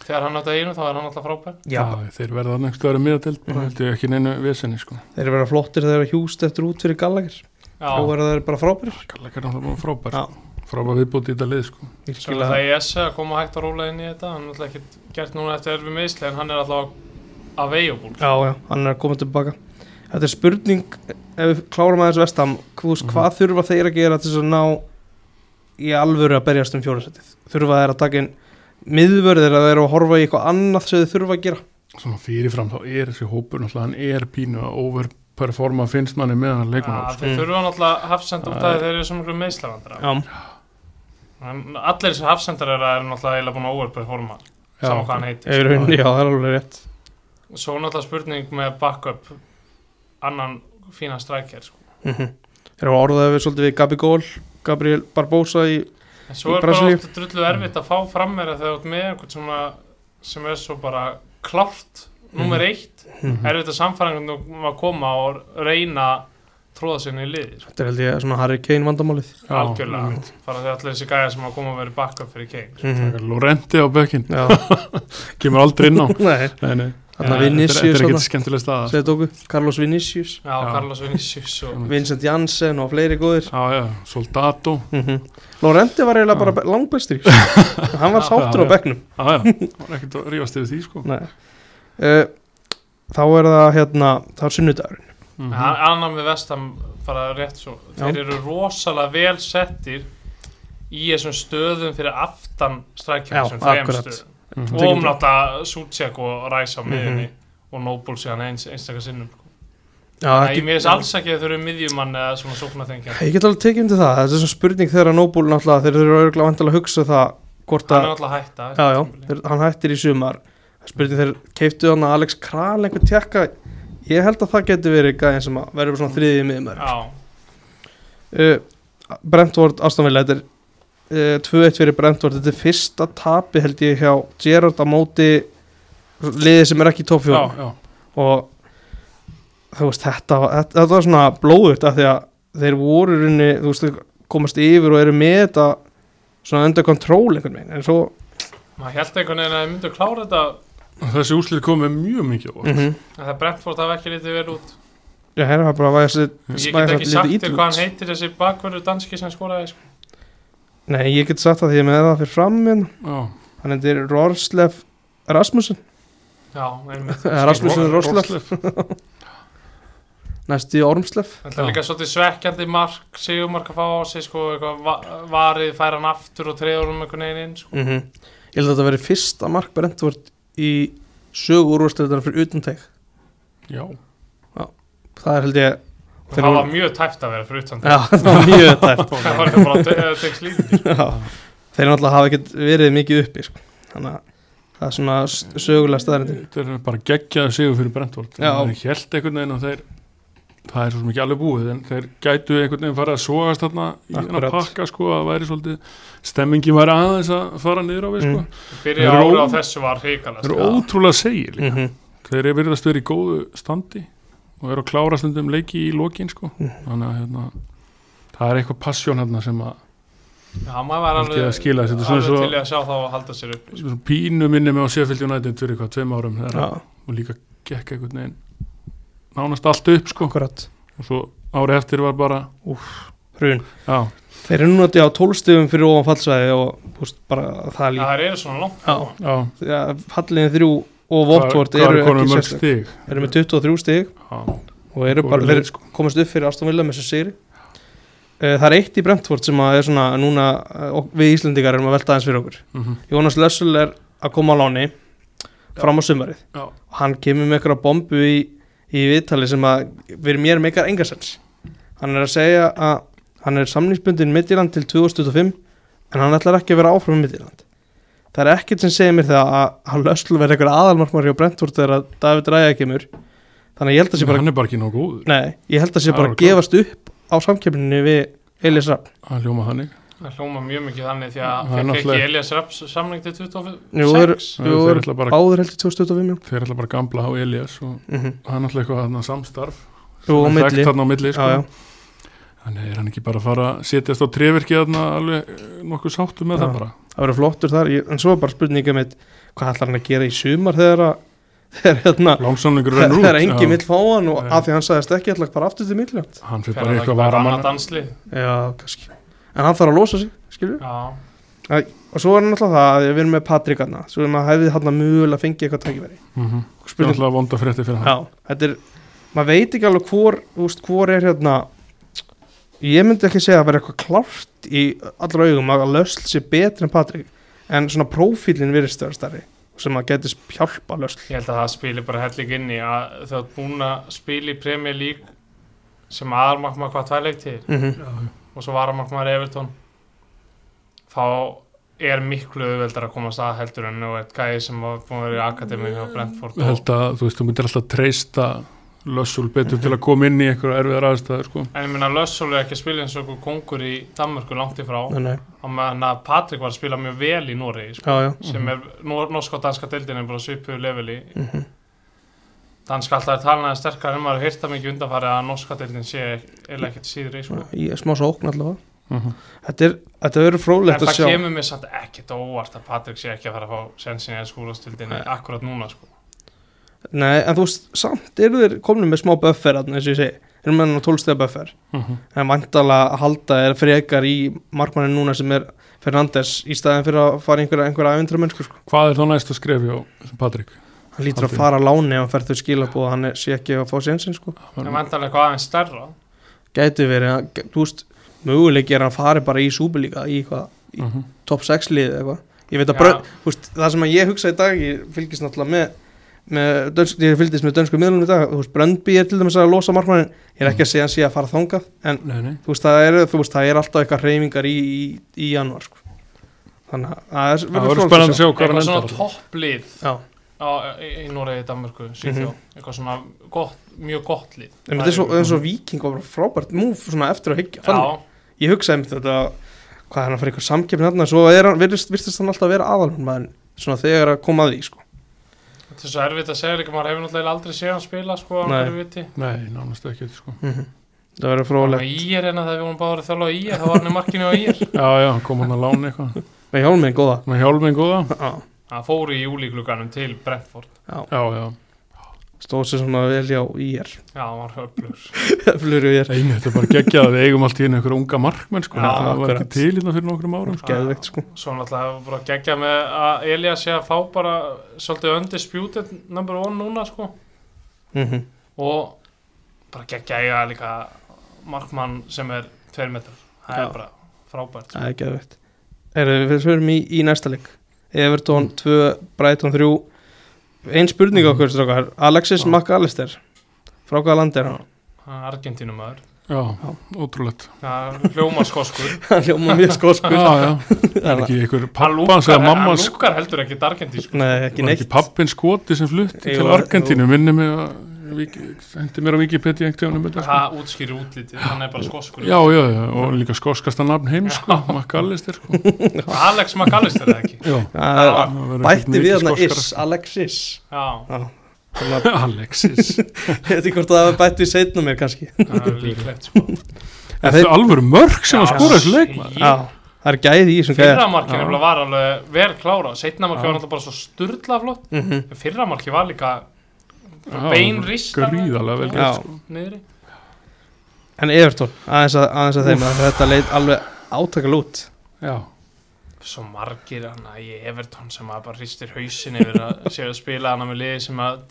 þegar hann átti einu þá er hann alltaf frábær. Já, Já, þeir verða stöður að miðatild bara Mhm. held ég ekki neinu vesenni sko. Þeir eru vera flottir þegar þeir eru hjúst eftir út fyrir Gallagher. Já, er Já. frábær viðbúti í þetta lið sko. Er virkilega það ES að koma hægt að róla inn í þetta. Hann er alltaf ekkert gert núna eftir erfi meðsli en hann er alltaf að vegjabúl Já, já, hann er að koma tilbaka Þetta er spurning, ef við klárum aðeins vestam hvers, Mhm. hvað þurfa þeir að gera til þess að ná í alvöru að berjast um fjóðarsætið þurfa þeir að taka inn miðvörð eða þeir eru að horfa í eitthvað annað sem þeir þurfa að gera? Svona fyrirfram þá er þessi hópur náttúrulega hann er pínu að overperforma finnst manni með hann leikmann Ja, sko. þeir Mm. þurfa náttúrulega hafsend út af þeir eru svo miklu meðslavandra Já, allir þessi hafsendar eru er náttúrulega eiginlega búin að overperforma saman hvað hann heitir rauninni, já, það er alveg rétt svo náttúrulega spurning með backup annan fína strækjar sko. mm -hmm. Þeir eru að orðaði við svolítið við Gabi Gól Gabriel Barbosa í en svo er bara Brasilíu. oft drullu erfitt að fá fram meira þegar þú ert með einhvern svona sem er svo bara klárt nummer eitt, mm -hmm. erfitt að samfæringun um að koma og reyna tróða sinni í liði sko. Þetta er held ég svona Harry Kane vandamálið Já, algjörlega, fara þegar allir þessi gæja sem að koma að vera backup fyrir Kane sko. mm -hmm. Lorenti á bekkin, Já, kemur aldrei inn á nei, nei, nei. Þarna Ja, Vinicius þetta er- er ekkert skemmtileg staða segði tóku Carlos Vinicius, já, Já. Carlos Vinicius og Vincent Janssen og fleiri góðir. Já, já, Soldato mm -hmm. Lorente var eiginlega bara langbæstur hann var sáttur á já. bekknum. Já, já, það var ekkert að rífast yfir því sko. Nei. uh, þá er það hérna þá er sunnudagurinn. Mhm. Hann annar með vestam bara rétt svo. Já. þeir eru rosalega vel settir í þessum stöðum fyrir aftan strækjum Já, þessum stöðum Mhm. og um náttúrulega Sucek og Ræs á miðjunni og Noble síðan eins, einstakar sinnum Já, Nei, ekki, mér finnst alls ekki að þau eru miðjumann eða svona sóknarþengja ég get alveg tekið undir það. Þetta er svona spurning þegar að Nóbúl náttúrulega þeir eru örgulega vantilega að hugsa það hvort hann að er alltaf hætta já, já, þeir, hann hættir í sumar. Spurning þeir keiftu hann að Alex Kral einhvern tjekka ég held að það getur verið gæðin sem að verður svona þriðið miðumar já, uh, Brentford Astonvilla þetta er 2-1 fyrir Brentford. Þetta er fyrsta tapi held ég hjá Gerrard á móti liðið sem er ekki í topp já, fjórum. Já, og þú veist þetta, var- þetta, þetta var svona blóðugt af því að þeir voru í rauninni, þú veist, komast yfir og eru með þetta svona under control einhvern veginn. En svo maður held einhvern veginn að þau myndu klára þetta. Þessi úslið komið mjög mikið á mm. -hmm. en það Brentford hafa ekki litið vel út. Já, hérna var bara að væða ég get ekki sagt þér hvað hann heitir þessi bakverður danski sem skoraði sko. Nei, ég get sagt það því er með það fyrir fram hérna. já, hann heitir Rorslef Rasmussen. Já, einmitt Eða Rasmussen Rorslef Roslef. næst í Ormslef Þetta er líka svolítið svekkjandi mark Sigurmark að fá á sig sko, eitthvað va- varið, færa hann aftur og treður um einhvern veginn inn sko. mm ég held að þetta veri fyrsta mark Brentford í sögu úrvarsleitar fyrir utan teg. Já, það er held ég það var mjög tæft að vera fyrir utan já, það var mjög tæft það var eitthvað bara te- tekst lítið Já, þeir náttúrulega hafa ekkert verið mikið uppi sko. þannig að það er svona sögulega staðarindin þetta er bara geggjaði sigur fyrir Brentford. Já. það er helt einhvern veginn og þeir það er svo sem ekki alveg búið en þeir gætu einhvern veginn fara að sogast þarna í Akkurat. pakka sko að væri svolítið stemmingin væri aðeins að fara niður á við sko. Mm. Þeir eru ára á og er að klára stundum leiki í lokin sko. Mm. þannig að hérna, það er eitthvað passjón hérna sem að Já, maður var alveg, er alveg svo- til að sjá þá að halda sér upp. Svona pínu minni með á Sheffield United fyrir hvað, tveim árum þegar, Já, og líka gekk einhvern veginn nánast allt upp sko. akkurat. Og svo árið eftir var bara Hrun. Já, Þeir eru núna á 12 stigum fyrir ofan fallsvæði og úst, bara það líka það eru svona langt. Já, já. Ja, falliðin þrjú og Votford eru ekki sérstök. stig? Eru með 23 stig já, og eru bara, þeir sko. komast upp fyrir Aston Villa með þessu sigri. Eh, Það er eitt í Brentford sem að er svona núna eh, við Íslendingar erum að velta aðeins fyrir okkur. Mhm, Jónas Lössel er að koma á láni fram á sumarið. Já, og hann kemur með eitthvað bombu í, í viðtali sem að fyrir mér meikar engasens. Hann er að segja að hann er samningsbundin Midtjylland til 2025 en hann ætlar ekki að vera áfram Midtjylland það er ekkert sem segir mér það að hann Lössel verði eitthvað aðalmarkmar hjá Brentford þegar að David Ræða kemur. Þannig að ég held að sé bara hann er bara ekki nóg góður. Nei, ég held að sé bara að gefast upp á samkeppninni við Elias Rapp. Hann hljóma þannig. Það hljóma mjög mikið þannig því að er fekk ekki Elias Raps samling til 26 Jú, þeir- Jú, Jú, þeir er ætla bara, áður heldur 2025 þeir ætla bara að gamla á Elias og mm -hmm. hann ætla eitthvað samstarf. Á er milli. Þannig er hann ekki bara að fara að setjast á trefirki þarna alveg eh, nokkuð sáttu með Já. það bara? Það verður flottur þar. Ég, en svo bara spurninga með hvað ætlar hann að gera í sumar þegar að þegar hérna engi já. vill fá hann og Já. af því hann sagðist ekki ætla bara aftur til Midtjylland hann fyrir Fer bara eitthvað annað varamann danslið Já, kannski. En hann þarf að losa sig, skilju Já, Og svo er hann alltaf það að við erum með Patrik hann Svo er maður hefði hann að mögulega fengið eitthvað tækifæri. Mm -hmm. Ég myndi ekki segja að vera eitthvað klárt í allra augum að lösl sé betri en Patrik En svona prófílinn virðist vera stærri sem að geti hjálpa lösl ég held að það spilir bara helling inn í að þau hatt búin að spila í Premier League sem aðalmarkmaður hvað tvær leik til mm -hmm. Já, og svo varamarkmaður Everton. Þá er miklu auðveldar að komast að heldur en nú eitt gæði sem var búin að vera í akademi hjá Brentford ég held að þú veist, þú myndir alltaf treysta Lössul betur til að koma inn í einhverja erfiðar aðstæður sko. En ég minna Lössól er ekki að spila eins og kongur í Danmörku langt í frá Nei, nei, og meðan að Patrik var að spila mjög vel í Nóri sko, sem er nor norsk og danska deildin er bara svipuðu leveli mm -hmm. danska alltaf er talnaði sterkar en maður heyrta mikið undanfari að norska deildin sé eða ekkert síður í sko. Ég er smá sókn allavega Mhm. Þetta er, þetta verður en frólægt að það sjá kemur mér samt ekkert á óvart að Patrik sé ekki að fara að fá sensin í skúrastildinni Nei. akkurat núna sko. Nei, en þú veist, samt eru þeir komin með smá buffer þarna, eins og ég segi Erum með hann á tólstega buffer Mhm. En vantala að halda er frekar í markmannin núna sem er Fernandes í staðin fyrir að fara einhverja, einhverja ævindra mennsku sko. hvað er þá næst að skrefi á Patrik Hann lítur að Haldið. fara á láni ef hann fer þau skilabúð að hann er, sé ekki að fá sénsinn sko. en vantarlega eitthvað aðeins stærra Gæti verið, að- þú veist Möguleiki er að hann fari bara í súbulíka í í Mhm. top 6 lið eða eitthvað Ég veit að brönd, það sem að ég hugsa í dag Ég fylgist náttúrulega með dönsk, Ég fylgist með dönsku miðlunum í dag. Þú veist, Bröndby er til dæmis að losa markmannin. Ég er ekki að segja hann sé að fara þangað En nei, nei. þú veist, það er, þú veist, það er alltaf eitthvað reyfingar í, í, í januar sko. Þannig að það er það verður spennandi að sjá hvað hann eitthvað svona endar topplið í, í Noregi, Danmörku, Svíþjóð. Eitthvað svona gott, mjög gott lið. En þetta er svo, eins og Viking var bara frábært múf svona eftir að hyggja ég hugsaði mér þetta hvað er hann að fara eitthvað samkeppni þarna? Svo er virðist, virðist hann alltaf að vera aðalmann maður svona þegar að koma að því sko. Þetta er svo erfitt að segja líka, maður hefur náttúrulega aldrei séð hann spila sko, á Nei. hverju viti. Nei, nánast ekki sko. það verður og fróðilegt með ír hérna þegar við vorum báður að þjálfa ír þá var hann í markinu á ír já, já, kom hann að lána eitthvað. Með hjálminn góða. Með hjálminn góða. Já, hann fór í júlíkluganum til Brentford. Já, já, já, stóð sér svona vel hjá ír. Já, hann var höflur fluru ír, Einu, þetta er bara geggjað að við eigum allt í einu einhverja unga markmenn sko. Já, það var ekki til hérna fyrir nokkrum árum sko. geðveikt sko. Svo náttúrulega bara gegja með að Elias sé að fá bara svolítið undisputed number one núna sko. Mm og bara gegja eiga líka markmann sem er tveir metrar. Það Já. er bara frábært það er geðveikt. Heyrðu, við förum í, í næsta leik. Everton 2, Brighton 3 ein spurning Mhm. okkur strákar. Alexis. McAllister. Frá hvaða land er hann? hann er Argentínumæður já, ótrúlegt. Hljóma skoskur. Hann hljóma mjög skoskur. Já, já, er ekki einhver hann pappans eða hann mammas lúkar heldur ekki argentísku nei, ekki ekki pappin skoti sem flutti Jú, til Argentínu? Minni mig að hendi mér á Wikipedia einhvern veginn um þetta sko. það útskýri útlítið, hann er bara skoskur já, já, já, og líka skoskasta nafn heim sko, McAllister sko. Alex McAllister er það ekki já, Það er- það bætti við hann skoskara. is, Alexis já, að Alexis veit ekki hvort það var bætt við setna mér kannski það er líklegt sko. Þetta er alvöru mörg sem að skora þessu shit. leikmaður Já, það er gæði í þessum gæði fyrra markið Já. nefnilega var alveg vel klára setna markið Já. var náttúrulega bara svo sturla flott mm -hmm. fyrra markið var líka Já, bein rista Gríðarlega vel gert sko. niðri En Everton, aðeins að, aðeins að þeim að þetta leit alveg átakal út Já, svo margir hana í Everton sem að bara hristir hausin yfir að séu að spila hana með liði sem að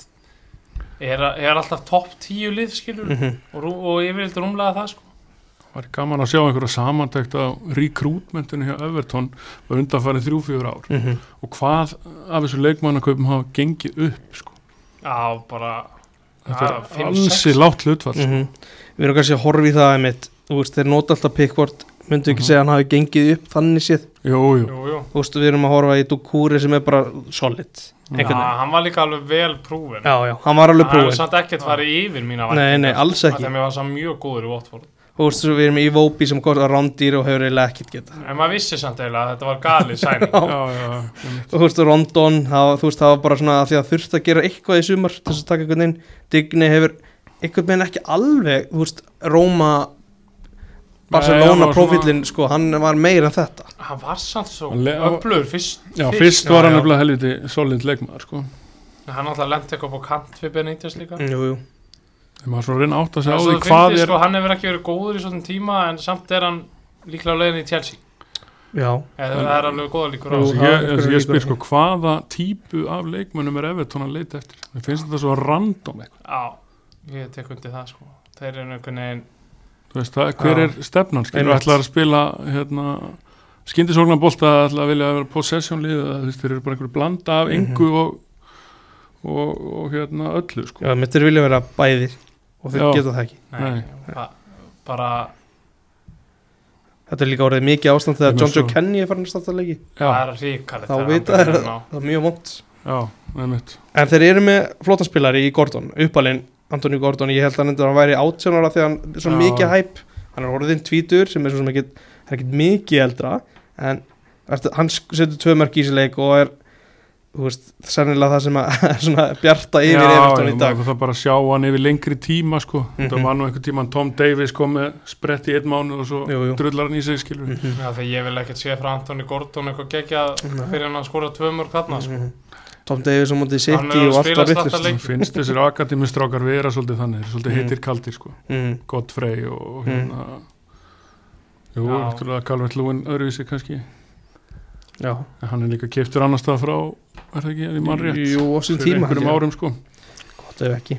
er, að- er alltaf topp tíu lið skilur mm -hmm. og, og yfirleitt rúmlega það sko var gaman að sjá einhverja samantækt á rekrútmentinu hjá Everton var undanfarið þrjú-fjögur ár Mhm. og hvað af þessu leikmannaköpum hafa gengið upp sko. Já, bara þetta er ansi látt hlutfall sko. Mhm. Við erum kannski að horfa í það einmitt. Þú veist, þeir nota alltaf pickvort Myndu ekki Mhm. segja að hann hafi gengið upp þannig séð? Jú, jú, Jú, jú. Þú veist, við erum að horfa í Dukúri sem er bara solid Já, veginn. hann var líka alveg vel prúfin Já, já, hann var alveg Hann hefur prúin samt ekkert farið yfir mína Nei, nei, alls ekki. Þegar mér var samt mjög góður í Watford Þú veist, við erum í Vópi sem góð að rándýr og hefur eiginlega ekkert geta En maður vissi samt eiginlega að þetta var galið sæning Já. já, já, já. Þú veist, Rondon, það, var- þú veist, það var bara svona að því að þurft að gera eitthvað í sumar til þess að taka einhvern veginn. Digni hefur einhvern veginn ekki alveg, þú veist, Róma Barcelona profílinn, sko, hann var meira en þetta. Hann var samt svo le- öflugur fyrst já, fyrst. já, var hann nefnilega helviti solid leikmaður sko. Hann alltaf lendi eitthvað upp á kant við Benítez líka. Jú, jú þegar maður svona reyna átt að segja á því hvað er sko, Hann hefur ekki verið góður í svona tíma en samt er hann líklega á leiðin í Chelsea. Já, Eða það er alveg góða líkur á þessu. ég, er einhverju ég spyr sko hvaða típu af leikmönnum er Evertón að leita eftir? Mér finnst þetta svo random eitthvað. Já, ég tek undir það sko. Þeir eru einhvern veginn Þú veist, það, hver Já. er stefnan skilur? Ætlar að spila hérna, skyndisóknarbolta ætlar að vilja vera possession lið eða þú veist, þeir eru bara einhverju blanda af Mhm. engu og, og, og hérna öllu sko. já, mittir vilja vera bæði og þeir Já. geta það ekki Nei, Nei. ba bara Þetta er líka orðið mikið ástand þegar John Joe Kenny er farin að starta leiki Það er ríkalegt Þá þegar hann vita þeir byrjar að ná. það er mjög vond já, nefnitt En þeir eru með flótaspilari í Gordon uppalinn, Antoni Gordon, ég held að hann endur að hann væri 18 ára þegar hann er svo Já. mikið hæp hann er orðin tvítur sem er svo sem ekki hann er ekkit mikið eldra en eftir, hann sk- setur tvö mörg í sér leik og er veist, sennilega það sem að er svona bjarta yfir Everton í dag það bara að sjá hann yfir lengri tíma sko. þetta Mhm. var nú einhvern tíma Tom Davis kom með sprett í einn mánu og svo Jú, jú. drullar hann í sig skilur Mhm. Já, þegar ég vil ekkert sé frá Antoni Gordon eitthvað gegja fyrir hann að skora tvö mörg þarna sko. Mhm. Tom Davis á móti Hann City að og allt spila var slatta vittlust leik. Svo finnst þessir akademistrákar vera svolítið þannig, svolítið Mhm. heitir kaldir sko. mm. Godfrey og, og Mhm. hérna Jú, Já. náttúrulega Calvert Lúin öðruvísi kannski Já, en hann er líka keftur annar stað frá er það ekki, ef ég mann rétt? Jú, á sín fyrir tíma einhverjum árum sko. Gott ef ekki.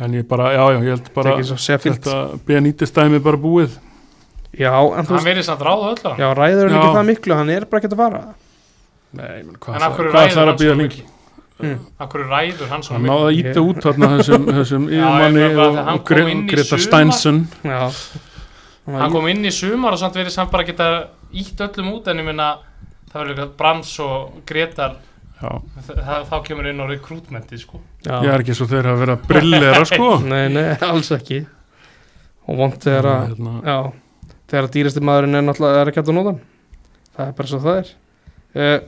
En ég bara, já, já, ég held bara þetta Benítez dæmi bara búið. Já, en þú Hann veist verið samt ráða öll á hann Já, ræður hann ekki það miklu, hann er bara ekkert að fara. Nei, menn, hvað ætlar hann að býða lengi? hverju ræður hann svona hann mikið? náði að íta út þarna þessum, yfirmanni og, hann Greta. Steinsson. Já. Hann kom inn í sumar og samt verið samt bara geta ítt öllum út en ég minna það verður líka Brans og Gretar það, þá kemur inn á rekrútmenti sko. Já. ég er ekki svo þeir hafa verið að brillera sko. Nei, nei, alls ekki. Og vond þegar að Hérna, Já, þegar að dýrasti maðurinn er náttúrulega er ekki hægt að nota hann Það er bara svo það er. Uh,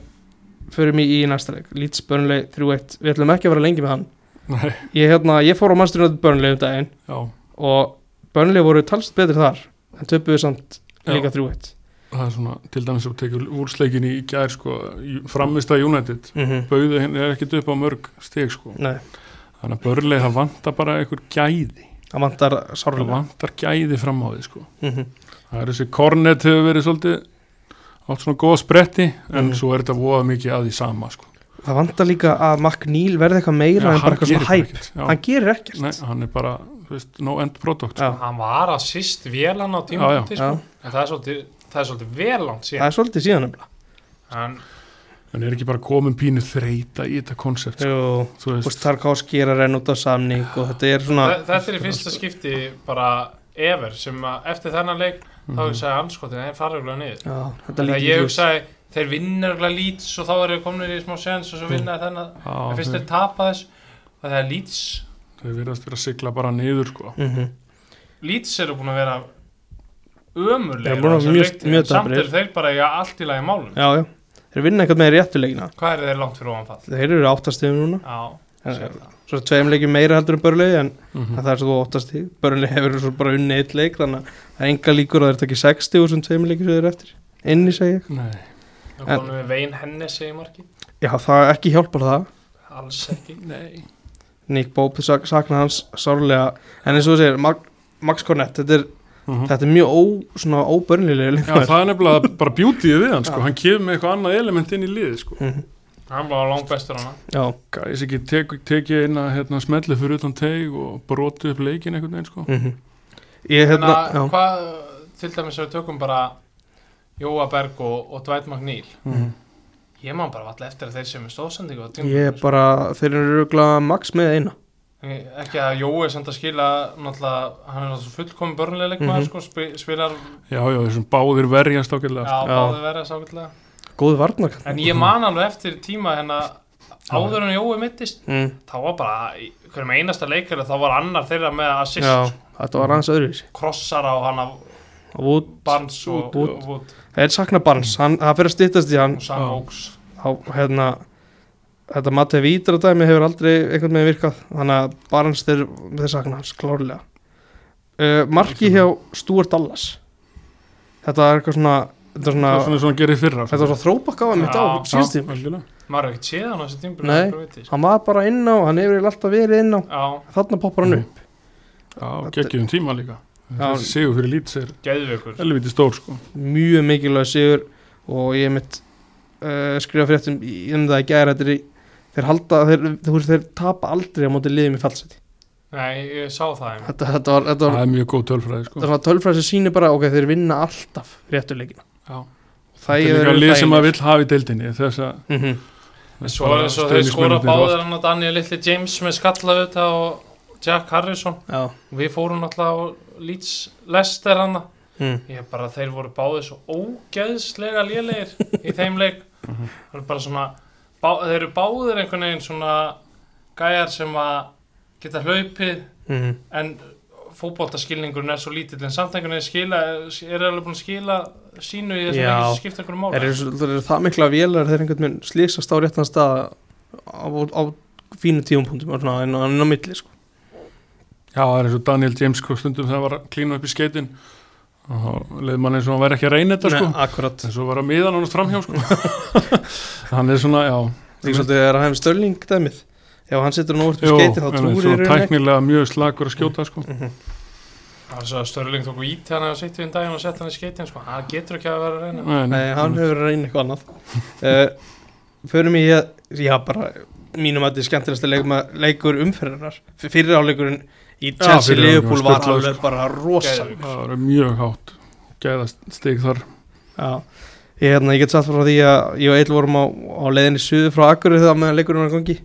Förum í, í næsta leik. Leeds Burnley 3-1 Við ætlum ekki að vera lengi með hann. Nei, Ég, hérna, ég fór á mannsturinn Burnley um daginn já, Og Burnley voru talst betri þar En töpuðu samt líka 3-1 það er svona til dæmis að tekja úrsleikin í gær sko, framist að United mm -hmm. bauði henni er ekkit upp á mörg steg sko. Nei, þannig að börlega það vantar bara einhver gæði það vantar það sárlega vantar gæði fram á því sko. mm -hmm. það er þessi Kornet hefur verið svolítið átt svona góða spretti en Mhm. svo er þetta voða mikið að því sama sko. Það vantar líka að McNeil verði eitthvað meira Já, en bara eitthvað svona bara hæp ekkert, já. Hann gerir ekkert Nei, hann er bara þú veist, no end product sko. Hann var að sýst vélan á já. sko. en það er svolítið, það er svolítið vel langt Það síðan er svolítið síðan nefnilega. En, en er ekki bara komin pínu þreita í þetta konsept Tarkovski er að renna út á samning og þetta er svona þe- Þetta er í fyrsta skipti bara ever sem að eftir þennan leik þá Mhm. hugsaði anskotin þeir fara örugglega niður. Já, ég hugsaði þeir vinna örugglega Leeds og þá eru þeir komin í smá sens og svo vinna þennan en fyrst þeir, tapa þess að það er Leeds. Þeir verðast vera að sigla bara niður sko. Mhm. Leeds eru búin að vera Þeir en samt eru þeir bara í allt í lagi málum. Já, já. Þeir vinna eitthvað með réttuleikina hvað er þeir langt fyrir ofanfall Þeir eru áttastegum núna. Já, En, svo tveim leikjum meira heldur en börnlegi en Mhm. það er svo óttast í börnlegi hefur svo bara unni eitt leik þannig að það er enga líkur að það er takið 60 og svona tveim leikjum sem þeir eru eftir. Inni segi ég. Nei, Það En- konum við Vein Hennessy í marki? Já það ekki hjálpar það. Alls ekki. Nei. Nick Bob sak, sakna hans sárlega. En eins og þú segir Max Cornett þetta er, Mhm. þetta er mjög ó, svona óbörnlilega Já, það er nefnilega bara bjútið við hann sko. Hann kemur með eitthvað annað element inn í liði sko. mm Hann var langt bestur hana já Gæs ekki tek, tekið inn að hérna, smelli fyrir utan teig og broti upp leikin einhvern veginn sko. mm ég Þannig hérna að hvað til dæmis ef við tökum bara Jóa Berg og, og Dwight McNeil Mhm. Ég man bara alltaf eftir að þeir sem er stóðsendingu á ég er sko. bara þeir eru röglega Max með eina Ekki að Jói samt að skila náttúrulega, hann er náttúrulega fullkomin börnlega leikmaður Mhm. sko, spi- spilar Já, já, þessum báðir verjast ákveðlega Já, sko. báði verið sákvæmlega góð varnar En ég man alveg eftir tíma hérna áður en Jói mittist mm, þá var bara, í hverjum einasta leikari þá var annar þeirra með assist. Já þetta var aðeins öðruvísi. Krossar á og Wood. Barnes og Wood. það er sakna Barnes hann, það fyrir að styttast í hann. Og Sam Já. Oaks. Á hérna þetta Matti Vítra dæmi hefur aldrei einhvern veginn virkað þannig að Barnes þeir, þeir sakna hans klárlega uh, marki hjá Stuart Dallas þetta er eitthvað svona þetta er svona, Það er svona svona gerir fyrra þetta var svona þróbakkaða mitt á tíma algjörlega. maður hefði ekkert séð hann á þessi tímpil Nei. hann var bara inn á, hann hefur alltaf verið inn á Já, þarna poppar hann Mhm. upp Já, geggjum tíma líka Já. Þessi sigur fyrir lít er geðveikur helviti stór sko. mjög mikilvæg sigur og ég mitt uh, skrifa fréttum í- um það að gæra þetta er í þeir halda, þeir, þeir, þeir tapa aldrei á móti liðum í fallseti Nei, ég sá það þetta, þetta var, þetta var, Það er mjög góð tölfræði sko. þetta var tölfræð sem sýnir bara ok, þeir vinna alltaf réttuleikina Já. það Þetta er líka lið sem maður vill hafa í deildinni þess að mm -hmm. Svo er eins og þeir skora báðir hann og Daniel Little James með skalla auðvitað og Jack Harrison já við fórum náttúrulega á Leeds Lester hann mm. ég bara þeir voru báðir svo ógeðslega lélegir í þeim leik Mhm. það er bara svona bá, þeir eru báðir einhvern veginn svona gæjar sem að geta hlaupið Mm. en fótboltaskilningurinn er svo lítill en samt einhvern veginn skila er alveg búin að skila sínu í Já. leik sem skipta einhverju máli Er, er, er það mikla vélar þeir einhvern veginn slýsast á réttan stað á, á fínu á, inn á milli sko. Já, það er eins og Daniel James sko, stundum þegar hann var að klína upp í skeitin og leið mann eins og hann væri ekki að reyna þetta sko. akkurat en svo var að miðan hann framhjá sko. hann er svona, já Því svolítið er að hefum stölling dæmið Ef hann setur hann óvart Jú, með skeiti þá trúir ekki. tæknilega mjög slagur að skjóta sko. Mhm. það er svo að Störling tók vít hann að setja við en daginn og setja hann í skeitin sko. það getur ekki að vera að reyna Nei, Nei, hann hefur verið að reyna eitthvað annað uh, Förum í að Já, bara mínum að þetta er skemmtilegsta leik, leikur umferðarnar Fyrir áleikurinn í Chelsea Liverpool var alveg bara rosa Geðveikur. það var mjög hátt gæðast stig þar. Já, ég, hérna, ég get satt frá því að ég og Eil vorum á, á leiðinni suðu frá Akkurri þegar meðan leikurinn var í gangi.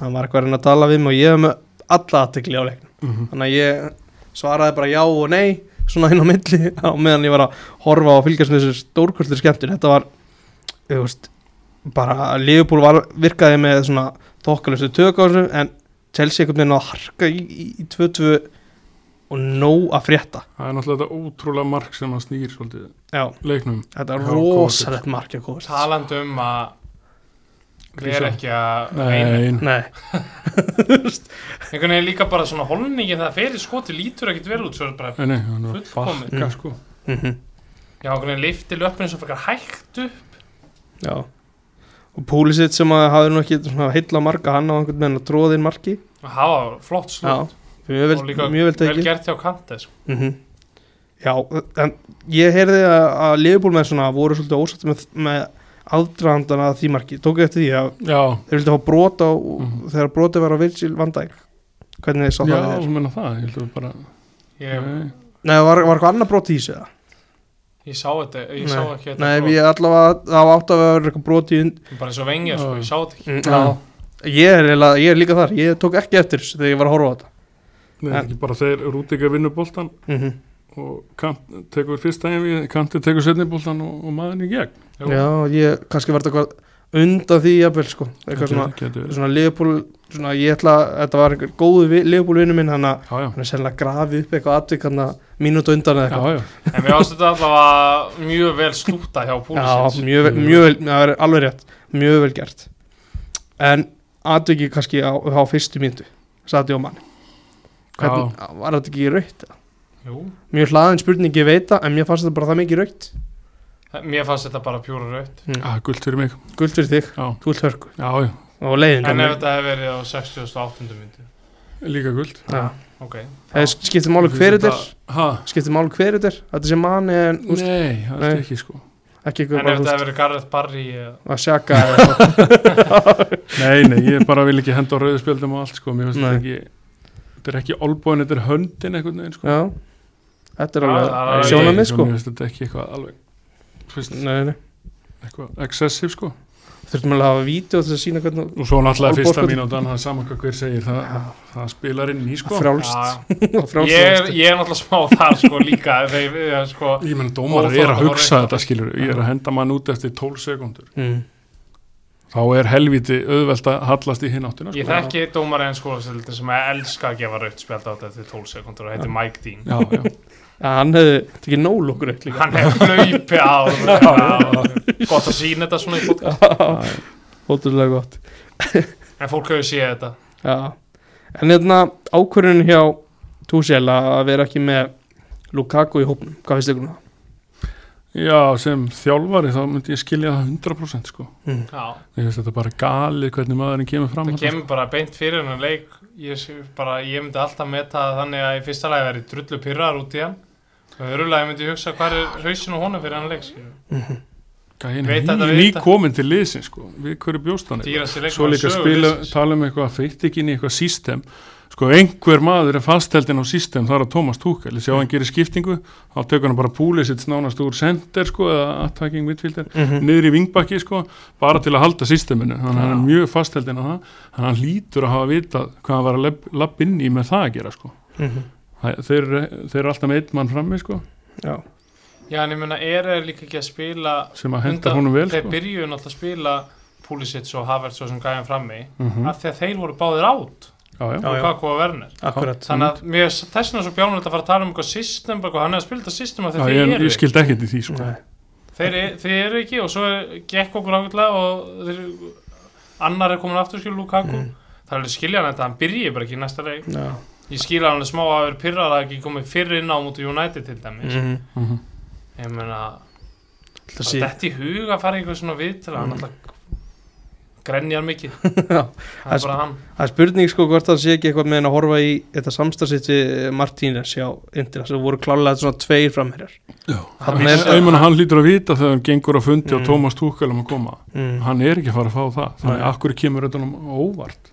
Hann var eitthvað að reyna að tala við mig og ég hef með alla aðtekli á leiknum. Mm -hmm. þannig að ég svaraði bara já og nei svona inn á milli á meðan ég var að horfa og fylgjast með þessu stórkvöldur skemmtun. Þetta var þú veist, bara Liverpool var, virkaði með svona þokkalustu tök á þessu en Chelsea einhvern veginn að harka í, í, í 2-2 og nóg að frétta. Það er náttúrulega þetta ótrúlega mark sem hann snýr svolítið já, leiknum. Þetta er rosalegt mark að komast talandi um að við erum ekki að reyna. Nei, nei, einhvern veginn líka bara svona holningin það fyrir skoti lítur ekkit vel út svo er bara, nei, nei, hann var Fullkomið. bakka sko. Mm já, einhvern veginn lifti löppinu svo fyrir hægt upp. Já og Púlisitt sem að hafði nú ekki svona heilla marka hann á einhvern veginn að tróða inn marki. Og það var flott vel, og líka mjög vel gert hjá Kantes mm Já, en ég heyrði að, að Liverpool með svona voru svolítið ósatt með, með aðdraðandan að því marki, tók eftir því að Já, þeir vildi fá brota á, Mhm. þegar brotið var á Virgil van Dijk. Hvernig þið sá já, það það ég heldur bara ég, Nei. Nei, var, var eitthvað annað brot í þessu eða? Ég sá þetta, ég sá ekki þetta Nei, við allavega, það átt að vera eitthvað brot í und bara eins og vengið, sko, ég sá þetta ekki. Mm, Já, ég er, eiginlega- ég er líka þar ég tók ekki eftir þessu þegar ég var að horfa á þetta. Nei, En- ekki bara þeir Rúdika vinnur boltan mm og Kant tekur fyrsta einn við Kanti tekur setni boltan og, og maðurinn í gegn. Já, ég kannski var þetta eitthvað undan því jafnvel sko, eitthvað svona getur, svona Leopold, svona ég ætla þetta var einhver góðu Leopold vinnu minn hann að Já, já, hann er sennilega grafið upp eitthvað atvik hann að mínútu undan eða já, eitthvað. Já en við ástu þetta allavega mjög vel slúta hjá já, Púlisins mjög, vel- mjög vel, það er alveg rétt. Mjög vel gert. En atviki kannski á, á fyrstu myndu Sadio Mane Hvern, var þetta ekki raukt? Jú, Mjög hlaðin spurning ég veit það en mér fannst þetta bara það mikið raukt mér fannst þetta bara pjúra raut mm. Já, guld fyrir mig. Guld fyrir þig, Já, þú ert hörku já, já, og leiðin En ef þetta hefur verið á 68. myndi? Líka guld Já. Ok. Það skiptir máli hver þetta er. Hæ? skiptir máli hver þetta er. Þetta sé manni en úst, Nei, það er ekki sko. Ekki En ef úst, hefur verið Gareth Barry að sjaka eða eitthvað. Nei, nei, ég bara vil ekki henda á rauðspjöldum og allt sko. Mér finnst þetta ekki Þetta er ekki olbóin, þetta er höndin veginn sko. Já, þetta er alveg það sjónamið sko Mér finnst þetta ekki eitthvað alveg fyrst, Nei, nei Eitthvað excessive sko. Þurftum alveg að hafa vídeo til að sína hvernig Og svo náttúrulega fyrsta mínútan Það er saman hvað hver segir Það, Já. það spilar inn í sko. Frjálst. Já, frjálst ég, er- ég er náttúrulega smá þar sko líka þegar, sko, Ég menn dómar er að hugsa þetta skilur Ég er að henda mann út eftir 12 sekundur mm. Þá er helviti auðvelt að hallast í hinn áttina Ég sko. þekki dómar en skólastöldin sem að elska að gefa rautt spjald á þetta eftir 12 sekundur og heitir Mike Dean. Já, já, ja, Hann hefði tekið nóg lókur eitt líka. Hann hefur hlaupið á Gott að sína þetta svona í podcast. Ótrúlega gott. En fólk hefur séð þetta. Já. En hérna ákvörðun hjá Túsel að vera ekki með Lukaku í hópnum, hvað finnst um það? já, sem þjálfari þá myndi ég skilja það 100% sko. Mm. Já, Ég finnst þetta bara galið hvernig maðurinn kemur fram það kemur bara beint fyrir hennar leik. Ég, sé bara, ég myndi alltaf meta það þannig að í fyrsta lagi verið drullu pyrrar út í hann og öðrulega myndi ég hugsa hvað er hausin og honum fyrir hann leik er þetta, ný, ný komin til liðsin sko Við hverju bjóst hann eitthvað? Dýrasti leikmaður Svo líka spila, tala um eitthvað feitt ekki inn í eitthvað system Sko einhver maður er fastheldin á system Það er að Thomas Tuchel Sjá hann gerir skiptingu Þá tekur hann bara púlið sitt nánast úr center sko Eða attacking midfielder -hmm. Niður í vingbakki sko Bara til að halda systeminu Þannig að hann Já. er mjög fastheldin á það Þannig að hann hlýtur að hafa vitað Hvað hann var að labba inn í með það að gera sko Mhm. Það- Þeir, þeir eru alltaf með einn mann frammi sko. Já, Já, en ég meina, er þeir líka ekki að spila Sem að henda honum vel Þeir sko. byrjuðu náttúrulega að spila Pulisic og Havertz og sem gæðan frammi Mhm. af því að þeir voru báðir átt Já, já. Já, og já. hvað hvað Werner. Akkurat. Þannig að mér þess vegna svo bjánulegt að fara að tala um eitthvað system, eitthvað, hann er að spila þetta system af því Já, þeir eru ég skildi ekkert í því sko. Þeir, e- þeir eru ekki og svo er, gekk okkur ákveðlega og þeir, annar er komin aftur skil Lukaku. Mm. það er alveg skiljan þetta, hann byrji bara ekki í næsta leik. Já ég skilja hann alveg smá að vera pyrrar að ekki komið fyrir inn á mútu United til dæmis mm. Mhm. ég meina, Það að sé þetta í hug að fara í eitthvað svona við til að hann Mm. alltaf grenjar mikið Já. það er bara hann Það er spurning sko hvort það sé ekki eitthvað með hann að horfa í þetta samstagsitt við Martínez hjá Indir það voru klálega svona tveir framherjar Já, Hann hann, er- er, mena, hann lítur að vita þegar hann gengur að fundi Mm. og Tómas Túkel um að koma mm. hann er ekki að fara að fá það þannig að akkur kemur þetta um óvart Já,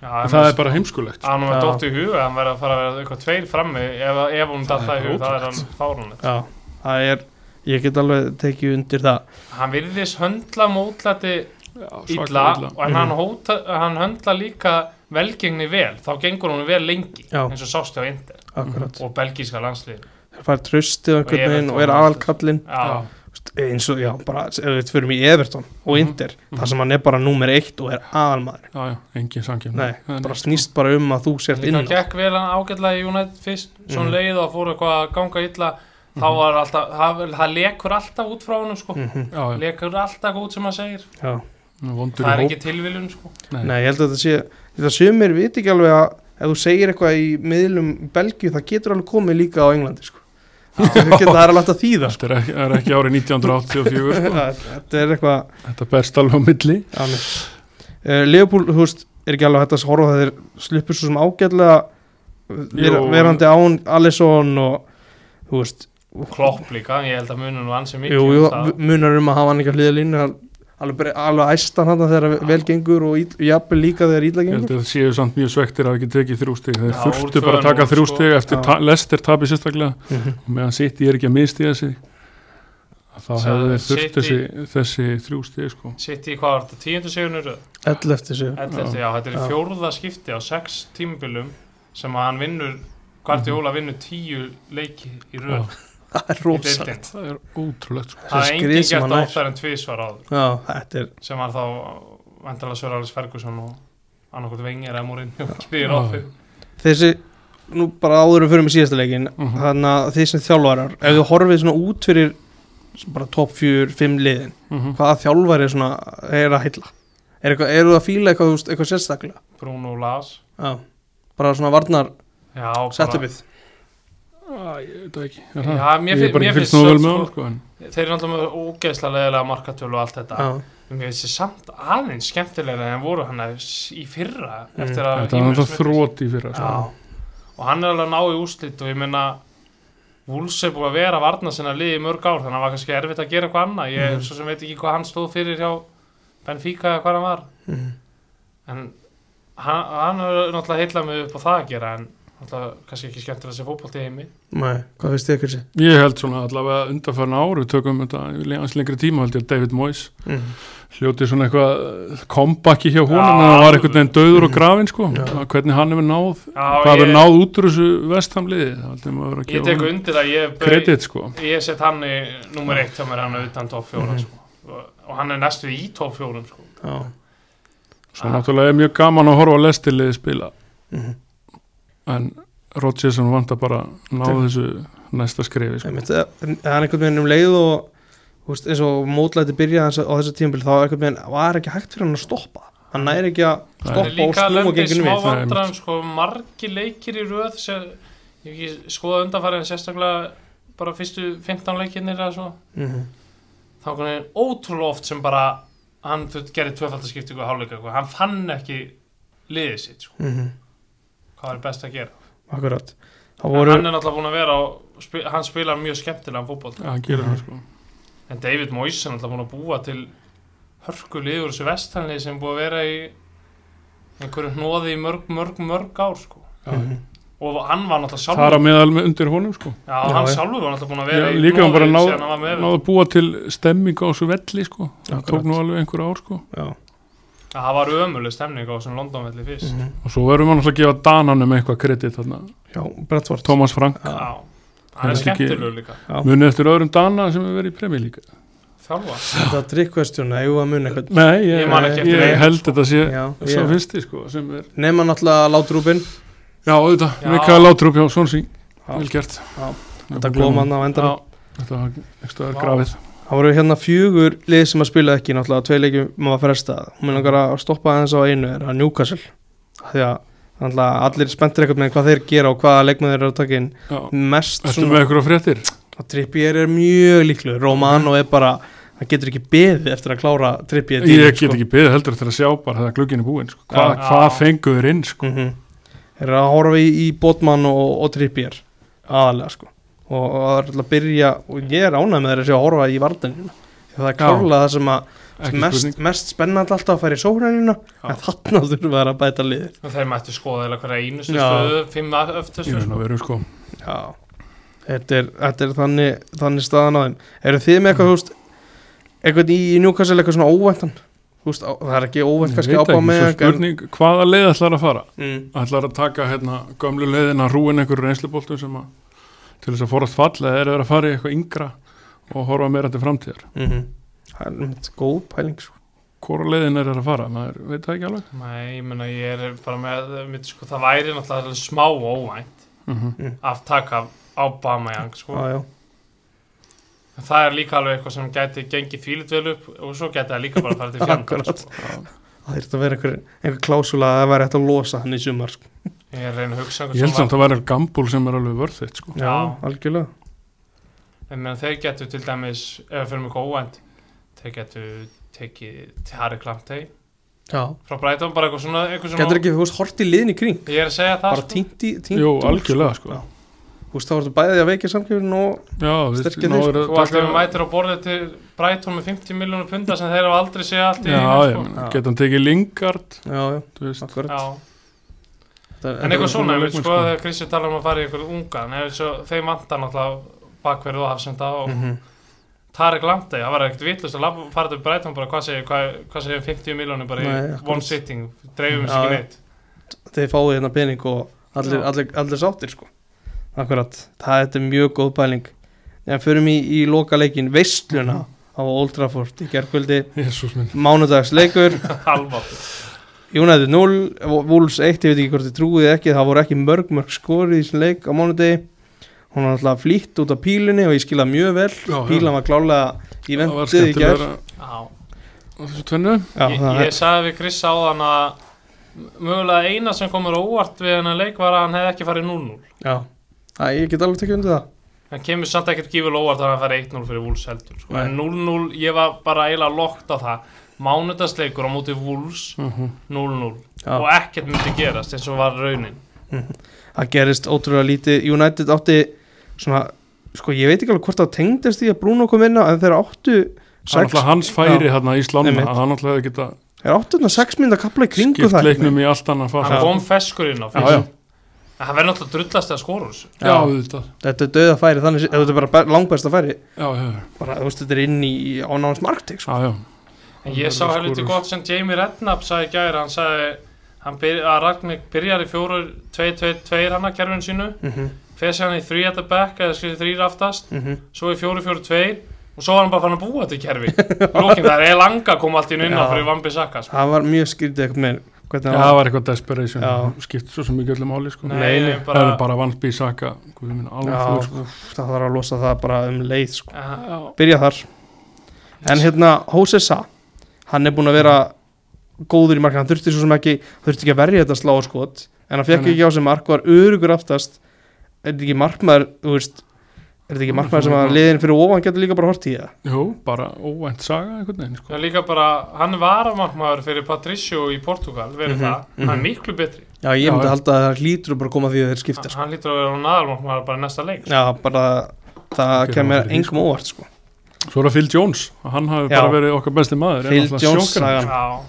það er bara heimskulegt. hann var dótt í huga, hann verður að fara að vera eitthvað tveir frammi ef, ef hún datt það í hug, það er hann fárunlegt Já, það er ég get alveg tekið undir það. Hann virðist höndla mótlæti Já, illa, og en hann, hóta, hann höndla líka velgengni vel, þá gengur hún vel lengi Já. eins og sást hjá Inder og belgíska landslið það fær tröstið á Og er aðalkallinn. Já, eins og, já, bara ef við fyrir í Everton og Mhm. Indir, þar sem hann er bara númer eitt og er aðalmaður. Já, já, engin samkjöfn Nei, bara snýst bara um að þú sért inn. það á gekk vel hann ágætlega í United fyrst, svo Mhm. leið og fór eitthvað að ganga illa þá var alltaf, það, það lekur alltaf út frá honum sko, Mhm, já, já, lekur alltaf út sem hann segir, Já, vondur það er ekki tilviljun sko. Hóp nei, ég held að þetta sé þetta sumir viti ekki alveg að ef þú segir eitthvað í miðlum Belgíu það getur alveg komið líka á Englandi sko. Það það er alveg alltaf þýða sko. þetta er ekki, er ekki árið 1984 sko. þetta er eitthvað þetta berst alveg á milli uh, Leopold, þú veist, er ekki alveg hægt að horfa að þeir sluppur svo sem Jú. verandi án Alisson og þú veist klopp líka, ég held að munum nú ansi mikið um það. munar um að hafa hann ekki að hlýða línu alveg, alveg æstan hann þegar vel gengur og ill- jafnvel líka þegar illa ég held gengur. að það séu samt mjög svektir að ekki tekið þrjú stig. Þeir þurftu bara að taka tvö þrjú núll, stig sko. eftir ta Lester tapi sérstaklega. Mhm. og meðan sitt ég er ekki að mistiða sig þá hefðu þeir þurft þessi, þessi þrjú stig sko. sitt í hvað var þetta, tíundu sigurnur 11 þessu 11, já, þetta er Já. fjórða skipti á sex tímabilum sem að hann vinnur Guardiola vinnur tíu leiki í röð það er í rosa deildinni. það er ótrúlegt sko. það er sem gert oftar en tvísvar áður. Já, þetta er sem var þá vandalega Sör Alex Ferguson og annarkot Vengir eða ofið þessi nú bara áður við fyrir með síðasta leikin Mhm. þannig að þið sem þjálfarar ef þú horfið svona út fyrir bara topp fjör, fimm liðin Mhm. hvaða þjálfari svona er að heilla? Er eitthvað, eru það að fíla eitthvað, þú eitthvað sérstaklega? Bruno Las já, bara svona varnar setupið Æ, ég veit það ekki er Já, það? mér ég er bara mér ekki finnst fylgst nógu vel með sko- hann sko, en Þeir eru náttúrulega með ógeðslega leðilega markatölu og allt þetta já, En Mér finnst þið samt aðeins skemmtilega en voru hann í fyrra Mm. eftir að er Ímir náttúrulega þrótt í fyrra sko. Og hann er alveg að ná í úslit og ég meina Wools er búið að vera að varna sinna liði í mörg ár þannig að það var kannski erfitt að gera eitthvað annað ég Mhm. svo sem veit ekki hvað hann stóð fyrir hjá Benfica eða hvað hann var Mhm. en hann, hann er náttúrulega heillað mig upp á það að gera en náttúrulega kannski ekki skemmtilega að sé fótbolt í heimi Nei, hvað finnst þið ykkur sér? ég held svona allavega undanfærin ár við tökum þetta í hans lengri tíma held ég að David Moyes Mm. hljóti svona eitthvað kompaki hjá honum en það var einhvern veginn döður og Mhm. grafin sko, Já. Að hvernig hann hefur náð Já, hvað hefur náð út úr þessu að Ég tek undir það, ég, kredit sko ég set hann í nummer eitt hjá mér hann utan topp fjóra Mhm. sko. og, og hann er næstu í topp fjórum sko. Svo náttúrulega er mjög gaman að horfa á lestiliði spila Mhm. En Rodgerson vant að bara ná Til- þessu næsta skrefi sko. En hann einhvern veginn um leið og þú veist, eins og mótlæti byrja á þessu tímabil þá einhvern veginn var ekki hægt fyrir hann að stoppa hann næri ekki að er stoppa og líka að snúa lendi í genginu smá við Nei, vandræðum sko, margi leikir í röð sem, ég hef ekki skoðað undanfæri en sérstaklega bara fyrstu 15 leikirnir eða svo Mhm. þá hann ótrúlega oft sem bara hann tvöfaldaskiptingu og hálfleika eitthvað. hann fann ekki liðið sitt sko. Mhm. Hvað er best að gera? Akkurat. Það voru hann er náttúrulega búin að vera og spi, hann spilar mjög Já, hann gerir það sko. En David Moyes er náttúrulega búin að búa til hörku liður þessu vestanlið sem er búið að vera í einhverju hnóði í mörg, mörg, mörg ár sko. Mhm. og hann var náttúrulega sjálfur þar að meðal með undir honum sko. Já, Já, hann já. sjálfur var náttúrulega búin að Já, vera í líka hann bara hnoði náð síðan hann var með náð að búa til stemming á þessu velli sko. Það tók nú alveg einhver ár sko. Já, Já, það var ömuleg stemning á þessum Londonvelli fyrst. Mhm. og svo verður maður náttúrulega að gefa Dananum eitthvað kredit þarna. Já, Bradford. Thomas Frank. Já. Já, hann er skemmtilegur líka. Já. munið eftir öðrum Dana sem hefur verið í premjör líka Þjálfa Þetta er trikkvestjón, ef að mun eitthvað? Nei, ég, Ég ég einu, held sko. þetta sé Já, svo ég- fyrsti sko sem er Nema náttúrulega látrúbin. Já, auðvitað, Já. Mikael Látrup hjá Svonsí Já. vel gert. Já. Þetta glóman á endanum. Já, þetta var eitthvað er grafið Það voru hérna fjögur lið sem að spila ekki náttúrulega tvei leikjum maður fresta og mér langar að stoppa aðeins á einu er að Newcastle því að allir spenntir eitthvað með hvað þeir gera og hvaða leikmenn þeir eru að taka inn mest Ertu svona með eitthvað fréttir? að Trippier er mjög líklu Romano er bara, hann getur ekki beðið eftir að klára Trippier Ég get ekki beðið heldur eftir að sjá bara þegar glugginn er búinn sko. Hva. Hvað Já. fengu þeir inn sko? mm -hmm. er að horfa í, í Botman og, og Trippier aðalega sko og, það er alltaf að byrja og ég er ánægð með þeir að að horfa í vartanina að það er Já. klárlega það sem að mest, mest spennandi alltaf að færa í sóhrænina en þarna þurfum við að bæta liðir og þeir mættu skoða eða hverja einustu stöðu fimm Í veru sko. Já, þetta er, þetta er þannig, þannig staðan á þeim. Eru þið með eitthvað, veist eitthvað í Newcastle eitthvað svona óvæntan? Á- það er ekki óvænt Ég kannski ábá með spurning hvaða leið ætlar að fara? Mm, ætlar að taka hérna gömlu leiðina rúin einhverju reynsluboltum sem að til þess að forast falla eða er að fara í eitthvað yngra og horfa meira til framtíðar mm Það er mynd góð pæling sko. hvora leiðin er að fara, maður veit það ekki alveg Nei, ég meina ég er bara með mitt, sko, það væri náttúrulega smá óvænt uh að taka á Bamajang sko. Já, já, En það er líka alveg eitthvað sem gæti gengið fílit vel upp og svo gæti það líka bara að fara til fjandar sko. það þurft að vera einhver, einhver klásula að það væri hægt að losa hann í sumar sko. Ég er reyna að hugsa ég held samt að það væri gambúl sem er alveg vörþitt sko. Já. algjörlega En meðan þeir getur til dæmis, ef við fyrir mjög óvænt, þeir getur tekið Harry Clamptey Já, frá Brighton, bara eitthvað svona, getur ekki, þú veist, hort í liðin í kring Ég er að segja það bara sko. tínt í tínt Jú, algjörlega sko. Já. Þú veist, þá ertu bæðið að veikja samkjöfun og Já, við Sterkir náður þeir, að Þú taka ef mætir á borðið til Brighton með 50 miljónu punda sem þeir hafa aldrei séð allt í Já, sko. Já. geta hann tekið Lingard Já, já, þú veist, akkurat Já. Það En eitthvað svona, við sko sko. þegar Kristi tala um að fara í eitthvað unga en þeim vantar náttúrulega bakverð og hafsenda og Mhm. Tarek Lamptey, það var ekkert vitlust að fara til Brighton bara hvað segir, hvað, hvað segir 50 miljónu bara í Nei, akkurat. one sitting dreifum Já, sér neitt. Þeir fáið hérna pening og allir, allir, allir sáttir sko. Akkurat, það þetta er mjög góð pæling. En förum í, í loka leikin veistluna á Old Trafford í gerkvöldi, Jésús minn. Mánudags leikur halvvátt United 0, Wolves 1 ég veit ekki hvort þið trúið ekki, það voru ekki mörg mörg skorið í þessum leik á mánudegi. Hún var alltaf flýtt út af pílunni og ég skilða mjög vel, Já, já. pílan var klálega í vendið í gerð ég, það ég sagði við Chris áðan að mögulega eina sem komur á óvart við hennar leik var að hann hefði ekki farið 0-0 Já, það, ég get alveg tekið undir það. Hann kemur samt ekkert gífurlega óvart að hann farið 1-0 fyrir Wolves heldur sko. En 0-0, ég var bara eiginlega lokt á það mánudagsleikur á móti Wolves Mhm. 0-0 Já. og ekkert myndi gerast eins og var raunin. Það gerist ótrúlega lítið. United átti svona Sko, ég veit ekki alveg hvort það tengdist því að Bruno kom inn á En þeir áttu Það sex, hans færi Já. hérna í að hann alltaf hefði geta Þeir áttu þarna sex mynda kapla í kringu skipt það leiknum í allt annan hann fasa kom feskur inn á Já, já, en hann verður náttúrulega drullast að skora úr þessu. Já, auðvitað. Þetta er döða færi, þannig Þetta er bara langbesta færi. Já, já, bara, þú veist, þetta er inn í ánánans marktík sko. já, já. En ég sá helviti gott sem Jamie Redknapp sagði gæri, hann sagði hann byrja, að Ragnar byrjar í fjóru 2-2-2 hann að kerfinu sínu mm -hmm. fer sér hann í 3 at the back eða skriði 3 aftast, Mm -hmm. svo í 4-4-2 og svo var hann bara fann að búa til kerfi lókin það er langa kom allt í inn á Já. fyrir Vambi Saka sko. Það var mjög skrítið eitthvað með hvernig Já, hann það var eitthvað desperation Já. skipt svo sem ekki öllum áli sko. Það er bara, bara vansby saka Guð minn, alveg Já, þú sko. það þarf að losa það bara um leið sko. Byrja þar En hérna, Jose Sa Hann er búin að vera góður í marka Hann þurfti svo sem ekki Þurfti ekki að verja þetta slá skot En hann fekk ekki á sig mark Var örugur aftast Er þetta ekki markmaður Þú veist Er þetta ekki markmaður sem að liðin fyrir ofan getur líka bara hort í það? Jú, bara óvænt saga einhvern veginn sko. er líka bara hann var aðmarkmaður fyrir Patricio í Portugal verið Mhm, það, mhm. hann er miklu betri Já, ég Já, myndi já. halda að það hlýtur bara að koma því að þeir skipta sko. hann lítur að vera aðmarkmaður bara í næsta leik Já, bara það Ekki kemur engum óvart sko. Svo er það Phil Jones Hann hafi Já. bara verið okkar besti maður Phil Jones. Já,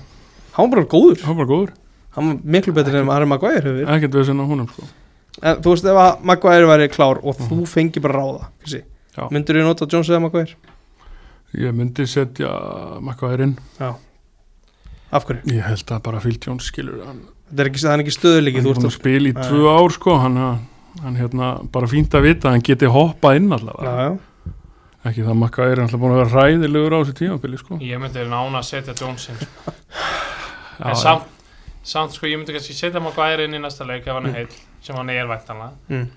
Hann var bara góður Hann var góður Hann var miklu betur en Harry Maguire. Ekkert við sinna húnum sko. En þú veist ef að Maguire væri klár og þú fengi bara ráða Já. myndur þú nota Jones eða Maguire? Ég myndi setja Makværin Af hverju? Ég held að bara Phil Jones skilur Hann, Þetta er ekki, það ekki stöðuleiki hann þú er spila í tvö ár sko. Hann, hann hérna bara fínt að vita að Hann geti hoppað inn Já, allavega já, Ekki það Makværin alltaf búin að vera ræðilegur á þessu tímabili sko. ég myndi nána að setja Johnson Já, en samt, samt sko, ég myndi kannski setja Maguire inn í næsta leik ef hann er heill, sem hann er væntanlega mm.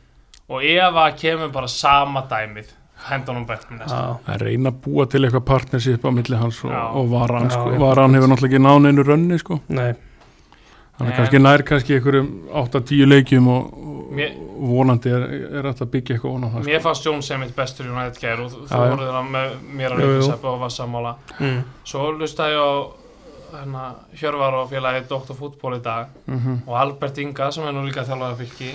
og ef að kemur bara sama dæmið henda honum bekknum næsta já. að reyna að búa til eitthvað partnership á milli hans og, og Varan sko. já. Varan hefur náttúrulega ekki náð einu rönni sko. Nei, hann er Nei. kannski nær kannski einhverjum 8-10 leikjum og Mér- vonandi er, er þetta að byggja eitthvað það sko. Mér fannst Jones sem mitt bestur í United gær og þú voruð það með mér jú. Ríkisæpi og var sammála mm. Svo lustaði ég á hérna, Hjörvar og félagi Dr. Fútból í dag mm -hmm. og Albert Inga sem er nú líka þjálfari fylki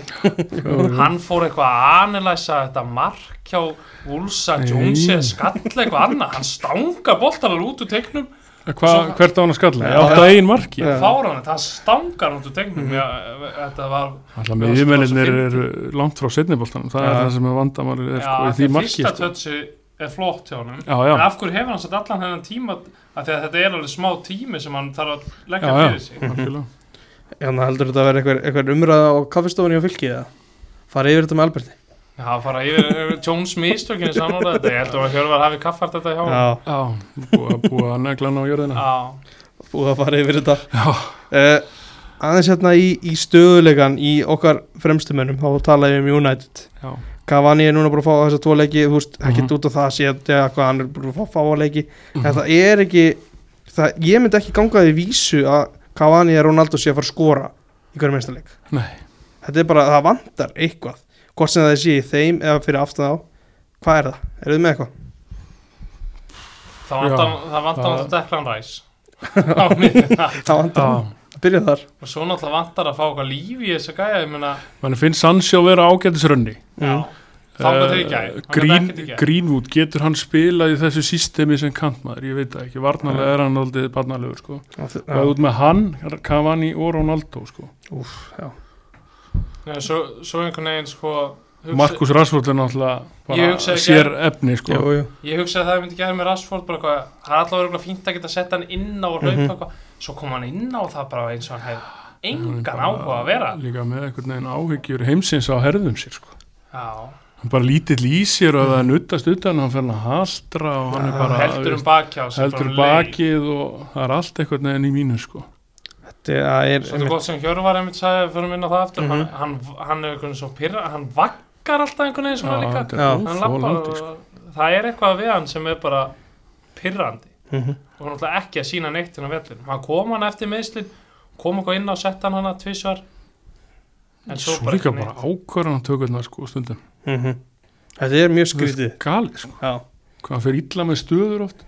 hann fór eitthvað að analæsa þetta mark hjá. Jones eða skall eitthvað annað hann stanga boltanar út úr teiknum Hva, Svo- hvert á hann að skalla? Átt að ein marki fáranett, hann stangar þetta var Alltaf með yfirmennir eru langt frá setniboltanum það Já. er það sem er vandamálið er, sko, í því marki fyrsta sko. tötsi er flott hjá honum Já, en af hverju hefur hann satt allan hennan tíma af því að þetta er alveg smá tími sem hann þarf að leggja fyrir sig. Þannig heldur þetta að vera eitthvað umræða á kaffestofunni á fylki eða? Farið yfir þetta með Alberti Já, fara yfir sem hann orðaði þetta. Ég heldur að Hjörvar hafi kaffart þetta hjá Já, Já, búið að, að negla hann á jörðina. Já, búið að fara yfir þetta. Já, uh, Aðeins hérna í, í stöðulegan í okkar fremstumönnum þá talaði við um United. Já, Cavani er núna bara að fá þessa tvo leiki þú veist, ekki Mhm. út á það sé að hvað hann er bara að fá, fá að leiki. Mhm. en það er ekki það, ég myndi ekki ganga því vísu að Cavani og Ronaldo sé að fara að skora í hverju minnsta leik. Nei. þetta er bara, það vantar eitthvað hvort sem það sé í þeim eða fyrir aftan á hvað er það? Eru þið með eitthvað? það vantar, Já, það vantar það- náttúrulega Declan Rice á miðjuna. það vantar, Já, byrja þar og svo náttúrulega vantar að fá eitthvað líf í þessu gæja ég meina, mann finnst Sancho vera ágætisrönni já Mm. hann gat Green. Greenwood, getur hann spilað í þessu systemi sem kantmaður, ég veit það ekki varnarlega er hann aldrei barnalegur sko. og út með hann, Cavani og Ronaldo sko. úf, já. Nei, svo, svo einhvern veginn sko hugsa, Markus Rashford er náttúrulega sér efni sko. Jú, jú. ég hugsaði að það myndi gera með Rashford bara eitthvað, það er alltaf verið fínt að geta sett hann inn á og hlaupa Mhm. eitthvað svo kom hann inn á það bara eins og hann hefði er engan áhuga að vera líka með einhvern veginn áhyggjur heimsins á herðum sér sko. já, hann bara lítill í sér og það nuttast utan hann hann að hastra og hann Já, er bara heldur um bakjá heldur bara um bakið og það er allt einhvern veginn í mínu sko. Þetta er Svo þetta er gott sem Hjörvar einmitt sagði fyrir minna það aftur. Mhm. hann, hann, hann er einhvern veginn svo pyrra hann vaggar alltaf einhvern veginn svona líka. þetta Já. er hann lappar óþólandi og sko. það er eitthvað við hann sem er bara pyrrandi Mhm. og hann ætlaði ekki að sína neitt hérna vellir hann kom hann eftir meðslin kom eitthvað inn á sett hann hana tvisvar. En svo, svo bara líka ekki bara neitt. ákvarðan tökurnar sko stundum. Mhm. Þetta er mjög skrítið. gali sko, Já, hvað fer illa með stöður oft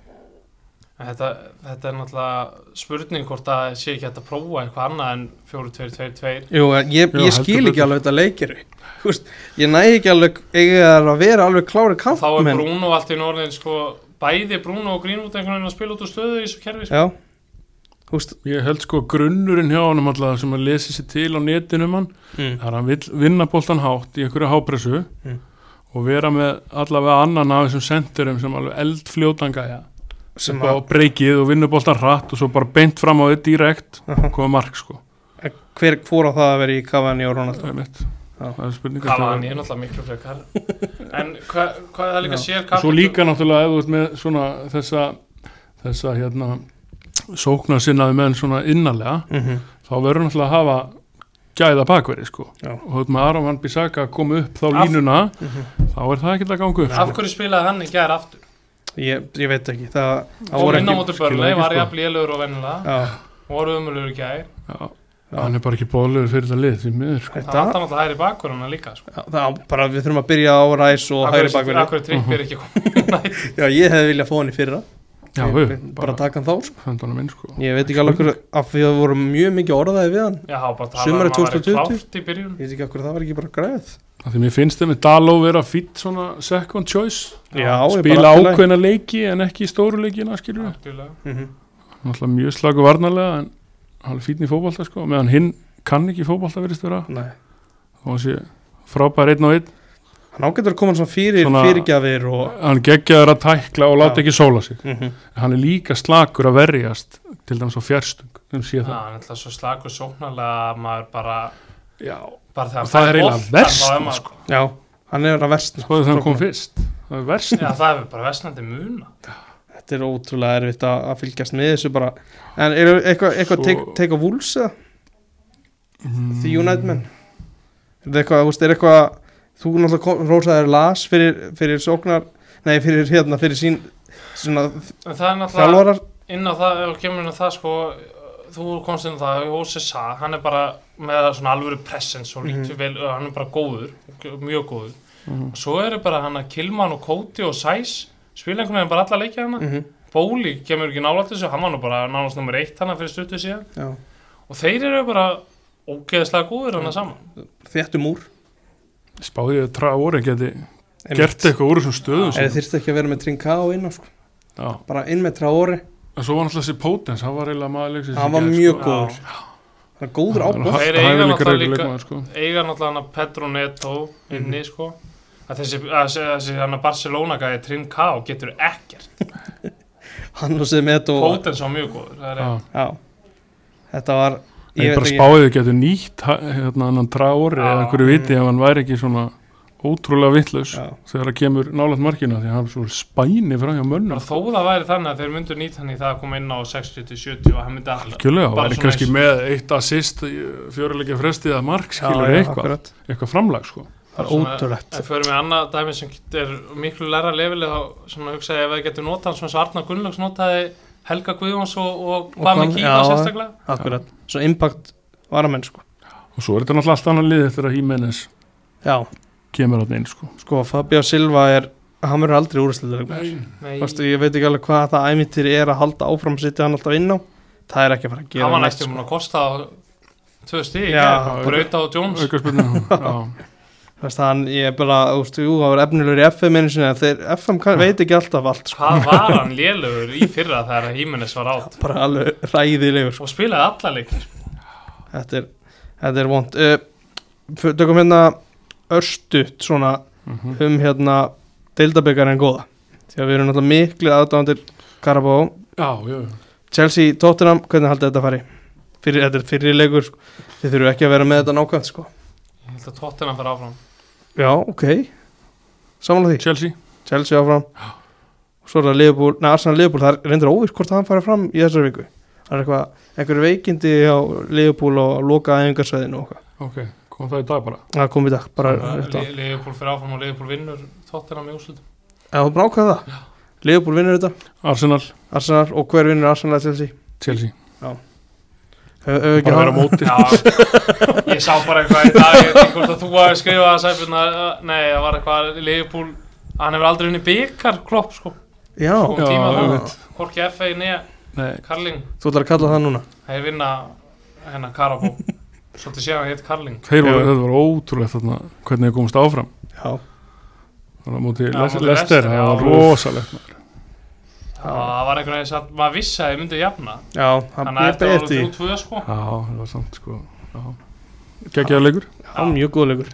þetta, þetta er náttúrulega spurning hvort að sé ekki hægt að prófa eitthvað annað en 4-2-2-2 Jú, ég, ég skil ekki alveg þetta leikir veist, Ég næ ekki alveg að vera alveg klári þá er kantmenn Bruno allt í norðin sko, bæði Bruno og Greenwood einhvern veginn að spila út úr stöðu í þessu kerfi sko. Já, þú veist ég held sko grunnurinn hjá hann alltaf sem að lesi sér til á netinu um hann mm. er að hann vill vinna boltan hátt í einhverju hápressu Mm. og vera með allavega annan af þessum sendurum sem alveg eldfljótanga ja, sem á að breykið og vinna boltan hratt og svo bara beint fram á þetta direkt Aha. koma mark sko hver fór á það að vera í Cavani og Ronaldo það er mitt er Cavani er náttúrulega miklu frekar en hvað hva er það líka sér Og svo líka náttúrulega ef þú ert með svona þessa, þessa hérna sóknarsinnaði menn svona innarlega mm -hmm. þá verður náttúrulega að hafa gæða bakverði sko Já. og þú ert með Aron Van Bissaka að koma upp þá Af- línuna Mhm. þá er það ekki að ganga upp af sko. hverju spilaði hann í gær aftur ég, ég veit ekki Það, það voru inn á mótur ekki, var ég að lélugur og vennilega voru umulugur í gær. Já, Já. hann er bara ekki bóðlegur fyrir þetta lið því miður sko. það vantar náttúrulega hæri bakverðuna líka sko. Já, það, bara við þurfum að byrja á ræs og hægri bakverði Akkur trippir ekki komið Já, ég hefði viljað fá hann í fyrra Já, við, bara, bara taka hann þá sko. minn sko. Ég veit ekki alveg hverju af því að það voru mjög mikið orðaði við hann. Um væri 2020? klárt í byrjun. Ég veit ekki af hverju það var ekki bara græð. Af Því mér finnst þeim með Daló vera fýtt svona second choice. Já, spila ákveðna leiki en ekki í stóru leikina skilur við. Mhm. Náttúrulega mjög slagu varnarlega en hann er fýtn í fótbolta sko. Meðan hinn kann ekki fótbolta verist vera. Nei. Og hann sé frábær einn og einn Hann ágættur að koma svona fyrir Svona- fyrirgjafir og hann geggjaður að tækla og láta Já. ekki sóla sig mm -hmm. hann er líka slakur að verjast til dæmis á fjárstung það hann er alltaf svo slagur sóknarlega að maður bara, Já. bara það fær er eiginlega er verst maður- sko. Já, hann er að versna skoðu þegar hann kom fyrst það er verst Já, það er bara vestnandi muna Þetta er ótrúlega erfitt að, að fylgjast með þessu bara En er eitthvað eitthva Svo- á Wolves eða? Mm. The United menn Er þetta eitthvað, þú veist, er eitthvað Þú náttúrulega rósaðir las fyrir, fyrir sóknar Nei, fyrir hérna, fyrir sín Svona er þjálfarar inn á það, ef þú kemur inn á það sko, þú komst inn á það, Jósi Sa, hann er bara með svona alvöru presence og lítur Mhm. vel, hann er bara góður, mjög góður. Mhm. Svo eru bara hann að Kilman og Koti og Sæs, spila einhvern veginn bara alla leikja hana. mm Bóli kemur ekki nálægt þessu, hann var nú bara nánast nummer eitt hana fyrir stuttu síðan. Já, Og þeir eru bara ógeðslega góður hana saman. þéttum úr spáði að Traore geti gert eitthvað úr þessum stöðum Eða þyrfti ekki að vera með Trincao inn á sko Já. Bara inn með Traore en svo var náttúrulega þessi Potens hann var eiginlega maður leiksins Hann var mjög sko. góður Það er góður Hann ábúð eiga náttúrulega líka- leikmaður, sko. Eiga náttúrulega hana Pedro Neto inni sko. Að þessi, að þessi, þessi hana Barcelona gæði Trincao getur ekkert. Hann og sem með og Potens var mjög góður. Það er Já. Já Þetta var Ég bara spáði þau getur nýtt ha- hérna annan Já. eða einhverju viti ef hann væri ekki svona ótrúlega vittlaus þegar það kemur nálægt markina því að hann er svo spæni frá hjá mönnum Bara þó það væri þannig að þeir myndu nýtt hann í það að koma inn á 60-70 og hann myndi alltaf Algjörlega, og Bara væri svona kannski eins- með eitt assist fjöruleikja frestið að mark skilur já, eitthvað, akkurat. eitthvað framlag sko. Það er Svona- ótrúlegt En fyrir mig annað dæmi sem er miklu læra lefili þá svona hugsa ég ef við getum notað Helga Guðjóns og, og já, Kífa sérstaklega. Akkurat. Svo impact varamenn sko. Og svo er þetta náttúrulega allt annað lið eftir að Já. kemur átt inn sko. Sko Fabio Silva er Hann verður aldrei úrstæðileg Nei, Vastu, Ég veit ekki alveg hvað það æmyntir er að halda áfram Sitti hann alltaf inn á. Það er ekki að fara að gera hann var næstum sko. að kosta á tvö stíg, Já. Brauta og Jones veist, hann, ég er bara, þú veist, jú, það var efnilegur í FM einu sinni, en þeir, FM kann, veit ekki alltaf allt, sko. Hvað var hann lélugur í fyrra þegar Hímenes var átt Bara alveg ræðilegur, sko. og spilaði alla leikir Þetta er, þetta er vond. Uh, f- tökum hérna örstutt svona mhm. um hérna deildabyggarinn góða. Því að við erum náttúrulega miklu aðdáðandir Karabó. já, já, Chelsea, Tottenham, hvernig haldið þetta að fari? Fyrir, þetta er fyrir leikur, sko. Þið þurfum ekki að vera með þetta nákvæmt, sko. Ég held að tóttina fyrir áfram Já, ok. Samanlega því. Chelsea Chelsea áfram. Svo er það Liverpool, neða Arsenal Liverpool, það er reyndur óvirt hvort hann farið fram í þessari viku. Það er eitthvað, einhverju veikindi á Liverpool og loka eitthvað. ok, kom það í dag bara Það kom í dag, bara. Leifupúl fyrir áfram og Leifupúl vinnur tóttina með úrslutum Já, þú brákaði það. Liverpool vinnur þetta, Arsenal, Arsenal og hver vinnur Arsenal Chelsea Chelsea Hefur hefur ekki bara vera á hafa móti Já, ég sá bara eitthvað í dag, ég veit hvort að þú hafi skrifað að sæfuna, nei, það var eitthvað Liverpool, hann hefur aldrei unni byggar klopp, sko, Já, Sko. Já, hvorki FA Nei, Karling, þú ætlar að kalla það núna? Þeir vinna hennar Karabó, svolítið séðan heit Karling. þeir voru, Já. þetta var ótrúlegt þarna, hvernig þeir komast áfram. Já, þannig að móti Lester, Leicester, það var rosalegt. Það var einhvern veginn satt, maður vissi að þið myndu jafna, já, hann þannig að þetta voru þrjú tvö, sko. já, það var samt sko geggjaða leikur. Já, mjög góðleikur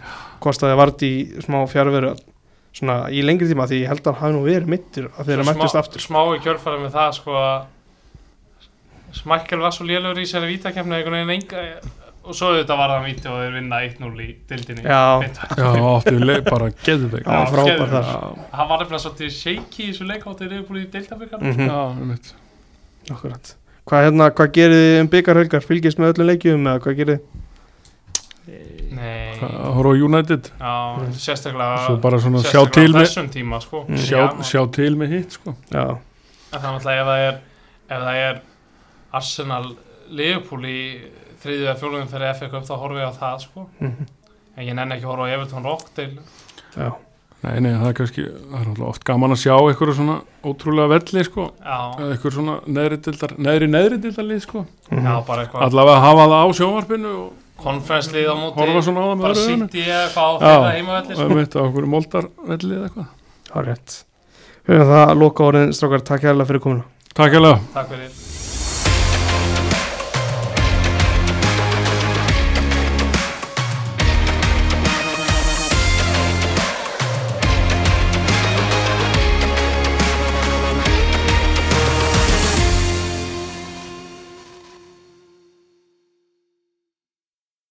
Kostaði að vart í smá fjárveru svona í lengri tíma því ég held að hann hafi nú verið mittur að þeirra mættist aftur. Smá í kjölfæri með það, sko, að Smækkel var svo lélugur í sér vítakefni einhvern veginn enga og svo auðvitað var það víti og þeir vinna 1-0 í dildinni Já, áttu leik bara geðveik hann var nefnilega svolítið shaky í þessu leikáttir yfirbúið í deildabíkarn Mhm, já, einmitt. Akkurat. Hvað, hérna, hvað gerir þið um byggarhelgar? Fylgist með öllum leikjum eða hvað gerir þið? Nei, horfa á United? Já, sérstaklega svo bara svona sjá til með þessum tíma sko. Mm. sjá, Já, sjá til með hitt sko. Já, það er náttúrulega ef það er ef það er Arsenal Liverpool í þriðju eða fjólugum fyrir FA Cup þá horfum við á það sko. Mhm, en ég nenni ekki að horfa á Everton Rockdale já, nei, nei, það er kannski, það er náttúrulega oft gaman að sjá eitthvað svona ótrúlega velli sko. Já, eða eitthvað svona neðri dildar neðri neðri dildar sko. Já, bara eitthvað. Allavega hafa það á sjónvarpinu og conference lið á móti horfa svona á það með bara. City eða eitthvað á þeirra heimavelli og sko. einmitt á okkur moldarvelli eða eitthvað. Það er rétt. Höfum það að loka orðin strákar, takk hérlega fyrir komuna. Takk hérlega takk fyrir